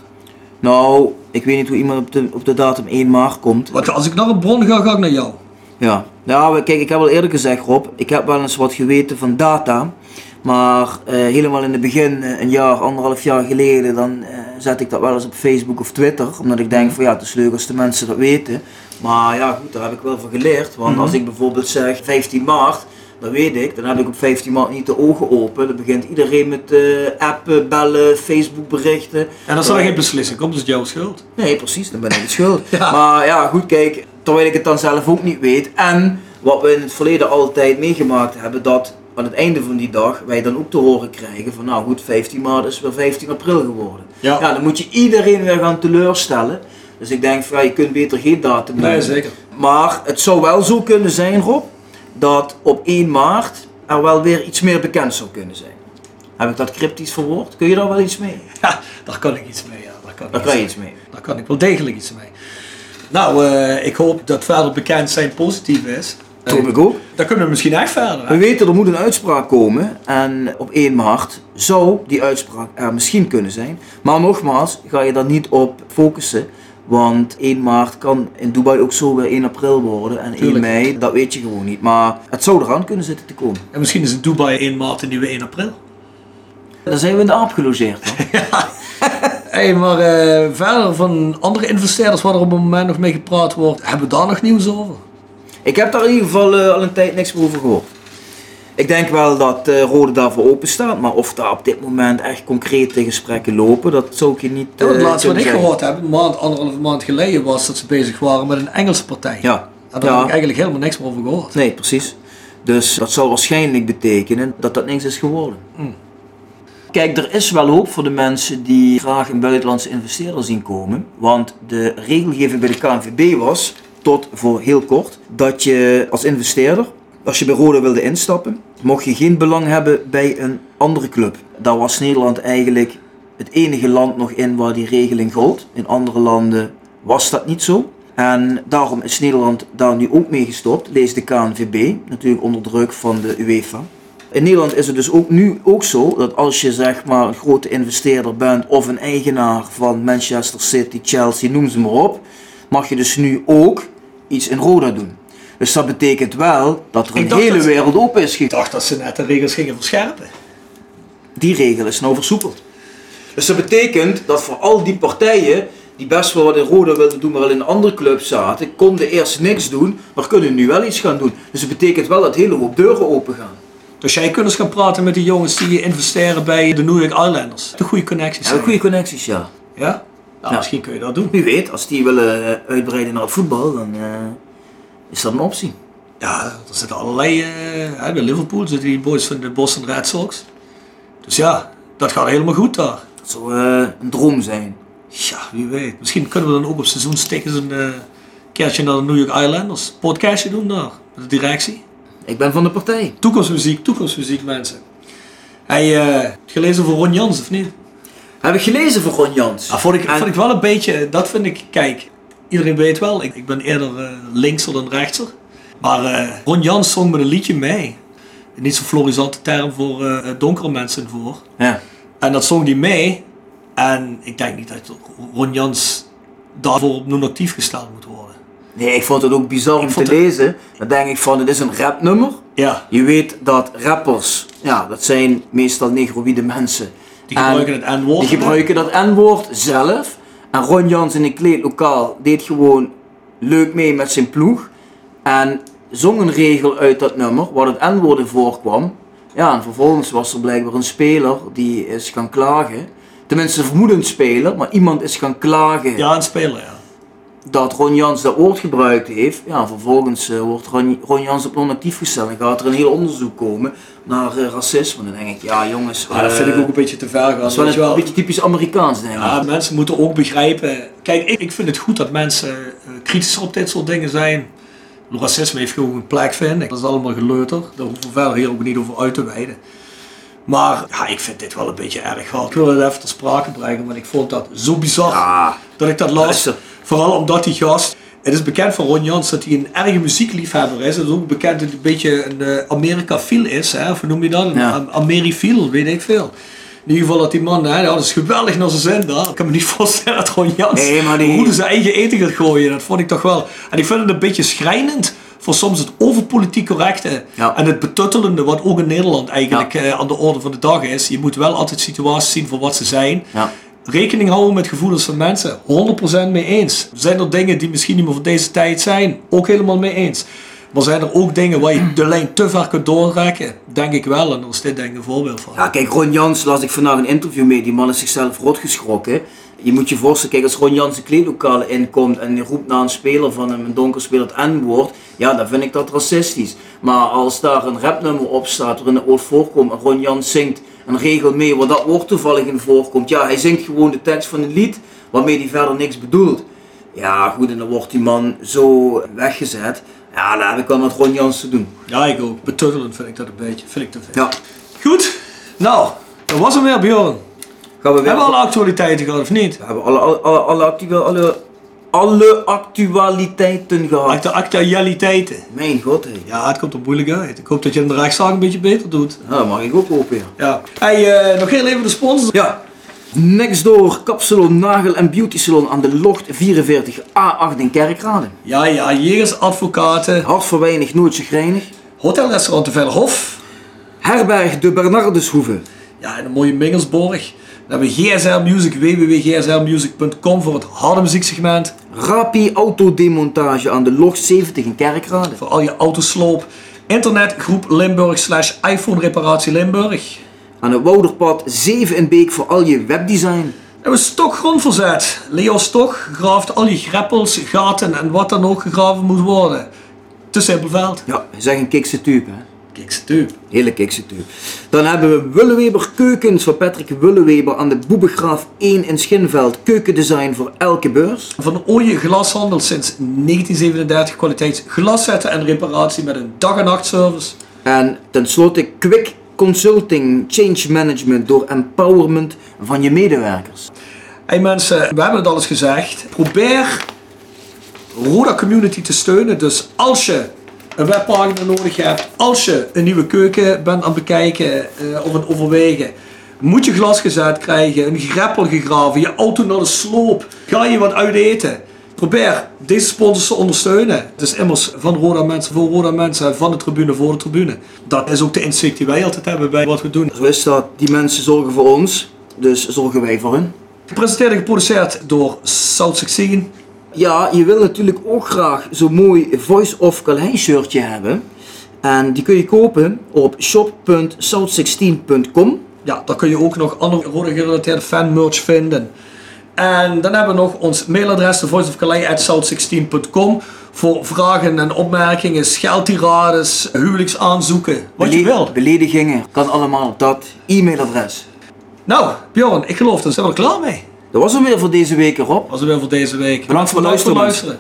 nou, ik weet niet hoe iemand op de, op de datum 1 maart komt. Want als ik naar een bron ga, ga ik naar jou. Ja, we- kijk, ik heb al eerder gezegd, Rob, ik heb wel eens wat geweten van data. Maar eh, helemaal in het begin, eh, een jaar, anderhalf jaar geleden, dan eh, zet ik dat wel eens op Facebook of Twitter. Omdat ik denk van ja, het is leuk als de mensen dat weten. Maar ja, goed, daar heb ik wel van geleerd. Want als ik bijvoorbeeld zeg 15 maart, dan weet ik, dan heb ik op 15 maart niet de ogen open. Dan begint iedereen met eh, appen, bellen, Facebook berichten. En als er dan geen beslissing komt, is het jouw schuld. Nee, precies, dan ben ik het schuld. Ja. Maar ja, goed, kijk, terwijl ik het dan zelf ook niet weet. En wat we in het verleden altijd meegemaakt hebben, dat aan het einde van die dag wij dan ook te horen krijgen van nou goed, 15 maart is weer 15 april geworden. Ja. dan moet je iedereen weer gaan teleurstellen. Dus ik denk van ja, je kunt beter geen datum Nee, noemen. zeker. Maar het zou wel zo kunnen zijn, Rob, dat op 1 maart er wel weer iets meer bekend zou kunnen zijn. Heb ik dat cryptisch verwoord? Kun je daar wel iets mee? Ja, daar kan ik iets mee. Ja. Daar, kan ik Daar kan je iets mee. Daar kan ik wel degelijk iets mee. Nou, eh, ik hoop dat verder bekend zijn positief is. Dat hoop ik ook. Dan kunnen we misschien echt verder. We Hè? weten er moet een uitspraak komen en op 1 maart zou die uitspraak er misschien kunnen zijn. Maar nogmaals, ga je daar niet op focussen. Want 1 maart kan in Dubai ook zo weer 1 april worden en 1 Tuurlijk. mei, dat weet je gewoon niet. Maar het zou eraan kunnen zitten te komen. En misschien is het Dubai 1 maart en nieuwe 1 april. Dan zijn we in de aap gelogeerd. Hoor. Hey, maar eh, verder van andere investeerders waar er op het moment nog mee gepraat wordt, hebben we daar nog nieuws over? Ik heb daar in ieder geval eh, al een tijd niks meer over gehoord. Ik denk wel dat eh Rode daarvoor open staat, maar of daar op dit moment echt concrete gesprekken lopen, dat zou ik je niet. Ja, het eh, laatste wat ik zeggen. gehoord heb, een maand, anderhalve maand geleden, was dat ze bezig waren met een Engelse partij. Ja. En daar Ja. heb ik eigenlijk helemaal niks meer over gehoord. Nee, precies. Dus dat zal waarschijnlijk betekenen dat dat niks is geworden. Kijk, er is wel hoop voor de mensen die graag een buitenlandse investeerder zien komen. Want de regelgeving bij de KNVB was, tot voor heel kort, dat je als investeerder, als je bij Roda wilde instappen, mocht je geen belang hebben bij een andere club. Daar was Nederland eigenlijk het enige land nog in waar die regeling gold. In andere landen was dat niet zo. En daarom is Nederland daar nu ook mee gestopt, lees de KNVB, natuurlijk onder druk van de UEFA. In Nederland is het dus ook nu ook zo dat als je zeg maar een grote investeerder bent of een eigenaar van Manchester City, Chelsea, noem ze maar op, mag je dus nu ook iets in Roda doen. Dus dat betekent wel dat er Ik een hele wereld open is Ik gegaan. dacht dat ze net de regels gingen verscherpen. Die regel is nou versoepeld. Dus dat betekent dat voor al die partijen die best wel wat in Roda wilden doen, maar al in een andere club zaten, konden eerst niks doen, maar kunnen nu wel iets gaan doen. Dus dat betekent wel dat hele hoop deuren open gaan. Dus jij kunt eens gaan praten met die jongens die investeren bij de New York Islanders. De goede connecties Ja, zijn. goede connecties, ja. Ja? Nou, Ja. misschien kun je dat doen. Wie weet, als die willen eh, uitbreiden naar het voetbal, dan eh, is dat een optie. Ja, er zitten allerlei... hè, bij Liverpool zitten die boys van de Boston Red Sox. Dus ja, dat gaat helemaal goed daar. Dat zou eh, een droom zijn. Ja, wie weet. Misschien kunnen we dan ook op seizoenstickers een eh keertje naar de New York Islanders. Podcastje doen daar, met de directie. Ik ben van de partij. Toekomstmuziek, toekomstmuziek mensen. Hey, eh, gelezen voor Ron Jans of niet? Heb ik gelezen van Ron Jans. Ah, vond, ik, En- vond ik wel een beetje, dat vind ik, kijk, iedereen weet wel, ik, ik ben eerder eh, linkser dan rechtser. Maar eh, Ron Jans zong met een liedje mee. Niet zo'n florisante term voor eh, donkere mensen voor. Ja. En dat zong die mee. En ik denk niet dat Ron Jans daarvoor op non-actief gesteld moet worden. Nee, ik vond het ook bizar om te het- lezen. Dan denk ik van, het is een rapnummer. Ja, Je weet dat rappers, ja, dat zijn meestal negroïde mensen. die En gebruiken het N-woord. Die gebruiken dat N-woord zelf. En Ron Jans in een kleedlokaal deed gewoon leuk mee met zijn ploeg. En zong een regel uit dat nummer, waar het N-woord in voorkwam. Ja, en vervolgens was er blijkbaar een speler die is gaan klagen. Tenminste, vermoedend speler, maar iemand is gaan klagen Ja, een speler, ja. Dat Ron Jans dat woord gebruikt heeft. Ja, vervolgens eh, wordt Ron, Ron Jans op non-actief gesteld en gaat er een heel onderzoek komen naar eh, racisme. Dan denk ik, ja jongens, Ja, dat vind ik eh, ook een beetje te ver gaan. dat is wel een wel. beetje typisch Amerikaans, denk ik. Ja, mensen moeten ook begrijpen. Kijk, ik, ik vind het goed dat mensen kritisch op dit soort dingen zijn. Racisme heeft gewoon een plek, vind ik. Dat is allemaal geleuter. Daar hoeven we verder hier ook niet over uit te wijden. Maar ja, ik vind dit wel een beetje erg hard. Ik wil het even ter sprake brengen, want ik vond dat zo bizar Ja. dat ik dat las. Vooral omdat die gast. Het is bekend van Ron Jans dat hij een erge muziekliefhebber is. Het is ook bekend dat hij een beetje een uh, Amerika-fiel is. Hè? Of hoe noem je dat? Ja. Am- Amerifiel, weet ik veel. In ieder geval dat die man, hè, dat is geweldig naar zijn zin daar. Ik kan me niet voorstellen dat Ron Jans Nee, maar die- hoe zijn eigen eten gaat gooien. Dat vond ik toch wel. En ik vind het een beetje schrijnend voor soms het overpolitiek correcte Ja. en het betuttelende wat ook in Nederland eigenlijk eh, aan de orde van de dag is. Je moet wel altijd situaties zien voor wat ze zijn. Ja. Rekening houden met gevoelens van mensen. 100% mee eens. Zijn er dingen die misschien niet meer voor deze tijd zijn? Ook helemaal mee eens. Maar zijn er ook dingen waar je de lijn te ver kunt doortrekken? Denk ik wel. En is dit denk ik een voorbeeld van. Ja, kijk, Ron Jans las ik vandaag een interview mee. Die man is zichzelf rot geschrokken. Je moet je voorstellen, kijk, als Ron Jans een kleedlokaal inkomt en die roept naar een speler van hem, een donker speler, het N-woord, ja, dan vind ik dat racistisch. Maar als daar een rapnummer op staat waarin het woord voorkomt en Ron Jans zingt een regel mee waar dat woord toevallig in voorkomt, ja, hij zingt gewoon de tekst van het lied waarmee hij verder niks bedoelt. Ja, goed, en dan wordt die man zo weggezet. Ja, daar heb ik wel met Ron Jans te doen. Ja, ik ook. Betuttelend vind ik dat een beetje. Vind ik te veel. Ja, Goed. Nou, dat was hem weer, Bjorn. gaan we weer... Hebben we alle actualiteiten gehad of niet? We hebben alle, alle, alle, alle, alle, alle actualiteiten gehad. Actu- Actualiteiten. Mijn god, hé. Ja, het komt er moeilijk uit. Ik hoop dat je in de rechtszaak een beetje beter doet. Ja, dat mag ik ook hopen, ja. Ja. Hey, eh, nog heel even de sponsors. Ja. Nextdoor Kapsalon Nagel en Beauty Salon aan de Locht 44 A8 in Kerkrade. Ja, ja, Jegers Advocaten. Hart voor weinig, nooit chagrijnig. Hotelrestaurant de Verhof. Herberg de Bernardeshoeve. Ja, en een mooie Mingelsborg. Dan hebben we GSR Music, www.gsrmusic.com voor het harde muzieksegment. Rapi Autodemontage aan de Locht 70 in Kerkrade. Voor al je autosloop. Internetgroep Limburg slash iPhone reparatie Limburg. Aan het Wouderpad 7 in Beek voor al je webdesign. We hebben Stok grondverzet. Leo Stok graaft al je greppels, gaten en wat dan ook gegraven moet worden. Te Simpelveld. Ja, zeg een kikse type, hè. Kijk, stup. Hele kikse. Dan hebben we Willeweber Keukens van Patrick Willeweber aan de Boebegraaf 1 in Schinveld. Keukendesign voor elke beurs. Van Ooije Glashandel sinds 1937 kwaliteits glaszetten en reparatie met een dag en nacht service. En tenslotte Quick Consulting Change Management door empowerment van je medewerkers. Hey mensen, we hebben het al eens gezegd. Probeer Roda Community te steunen. Dus als je een webpagina nodig hebt, als je een nieuwe keuken bent aan het bekijken eh, of aan het overwegen, moet je glas gezet krijgen, een greppel gegraven, je auto naar de sloop, ga je wat uit eten. Probeer deze sponsors te ondersteunen. Het is immers van Roda mensen voor Roda mensen, van de tribune voor de tribune. Dat is ook de inzicht die wij altijd hebben bij wat we doen. Zo is dat. Die mensen zorgen voor ons, dus zorgen wij voor hun. Gepresenteerd en geproduceerd door South 16. Ja, je wil natuurlijk ook graag zo'n mooi Voice of Calais shirtje hebben. En die kun je kopen op shop.south16.com. Ja, daar kun je ook nog andere rode gerelateerde fanmerch vinden. En dan hebben we nog ons mailadres, thevoiceofcalais.south16.com voor vragen en opmerkingen, scheldtirades, huwelijksaanzoeken, wat je wil. Beledigingen, kan allemaal op dat e-mailadres. Nou, Bjorn, ik geloof dat zijn we er klaar mee. Dat was hem weer voor deze week erop. Was het weer voor deze week. Bedankt Bedankt voor het luisteren,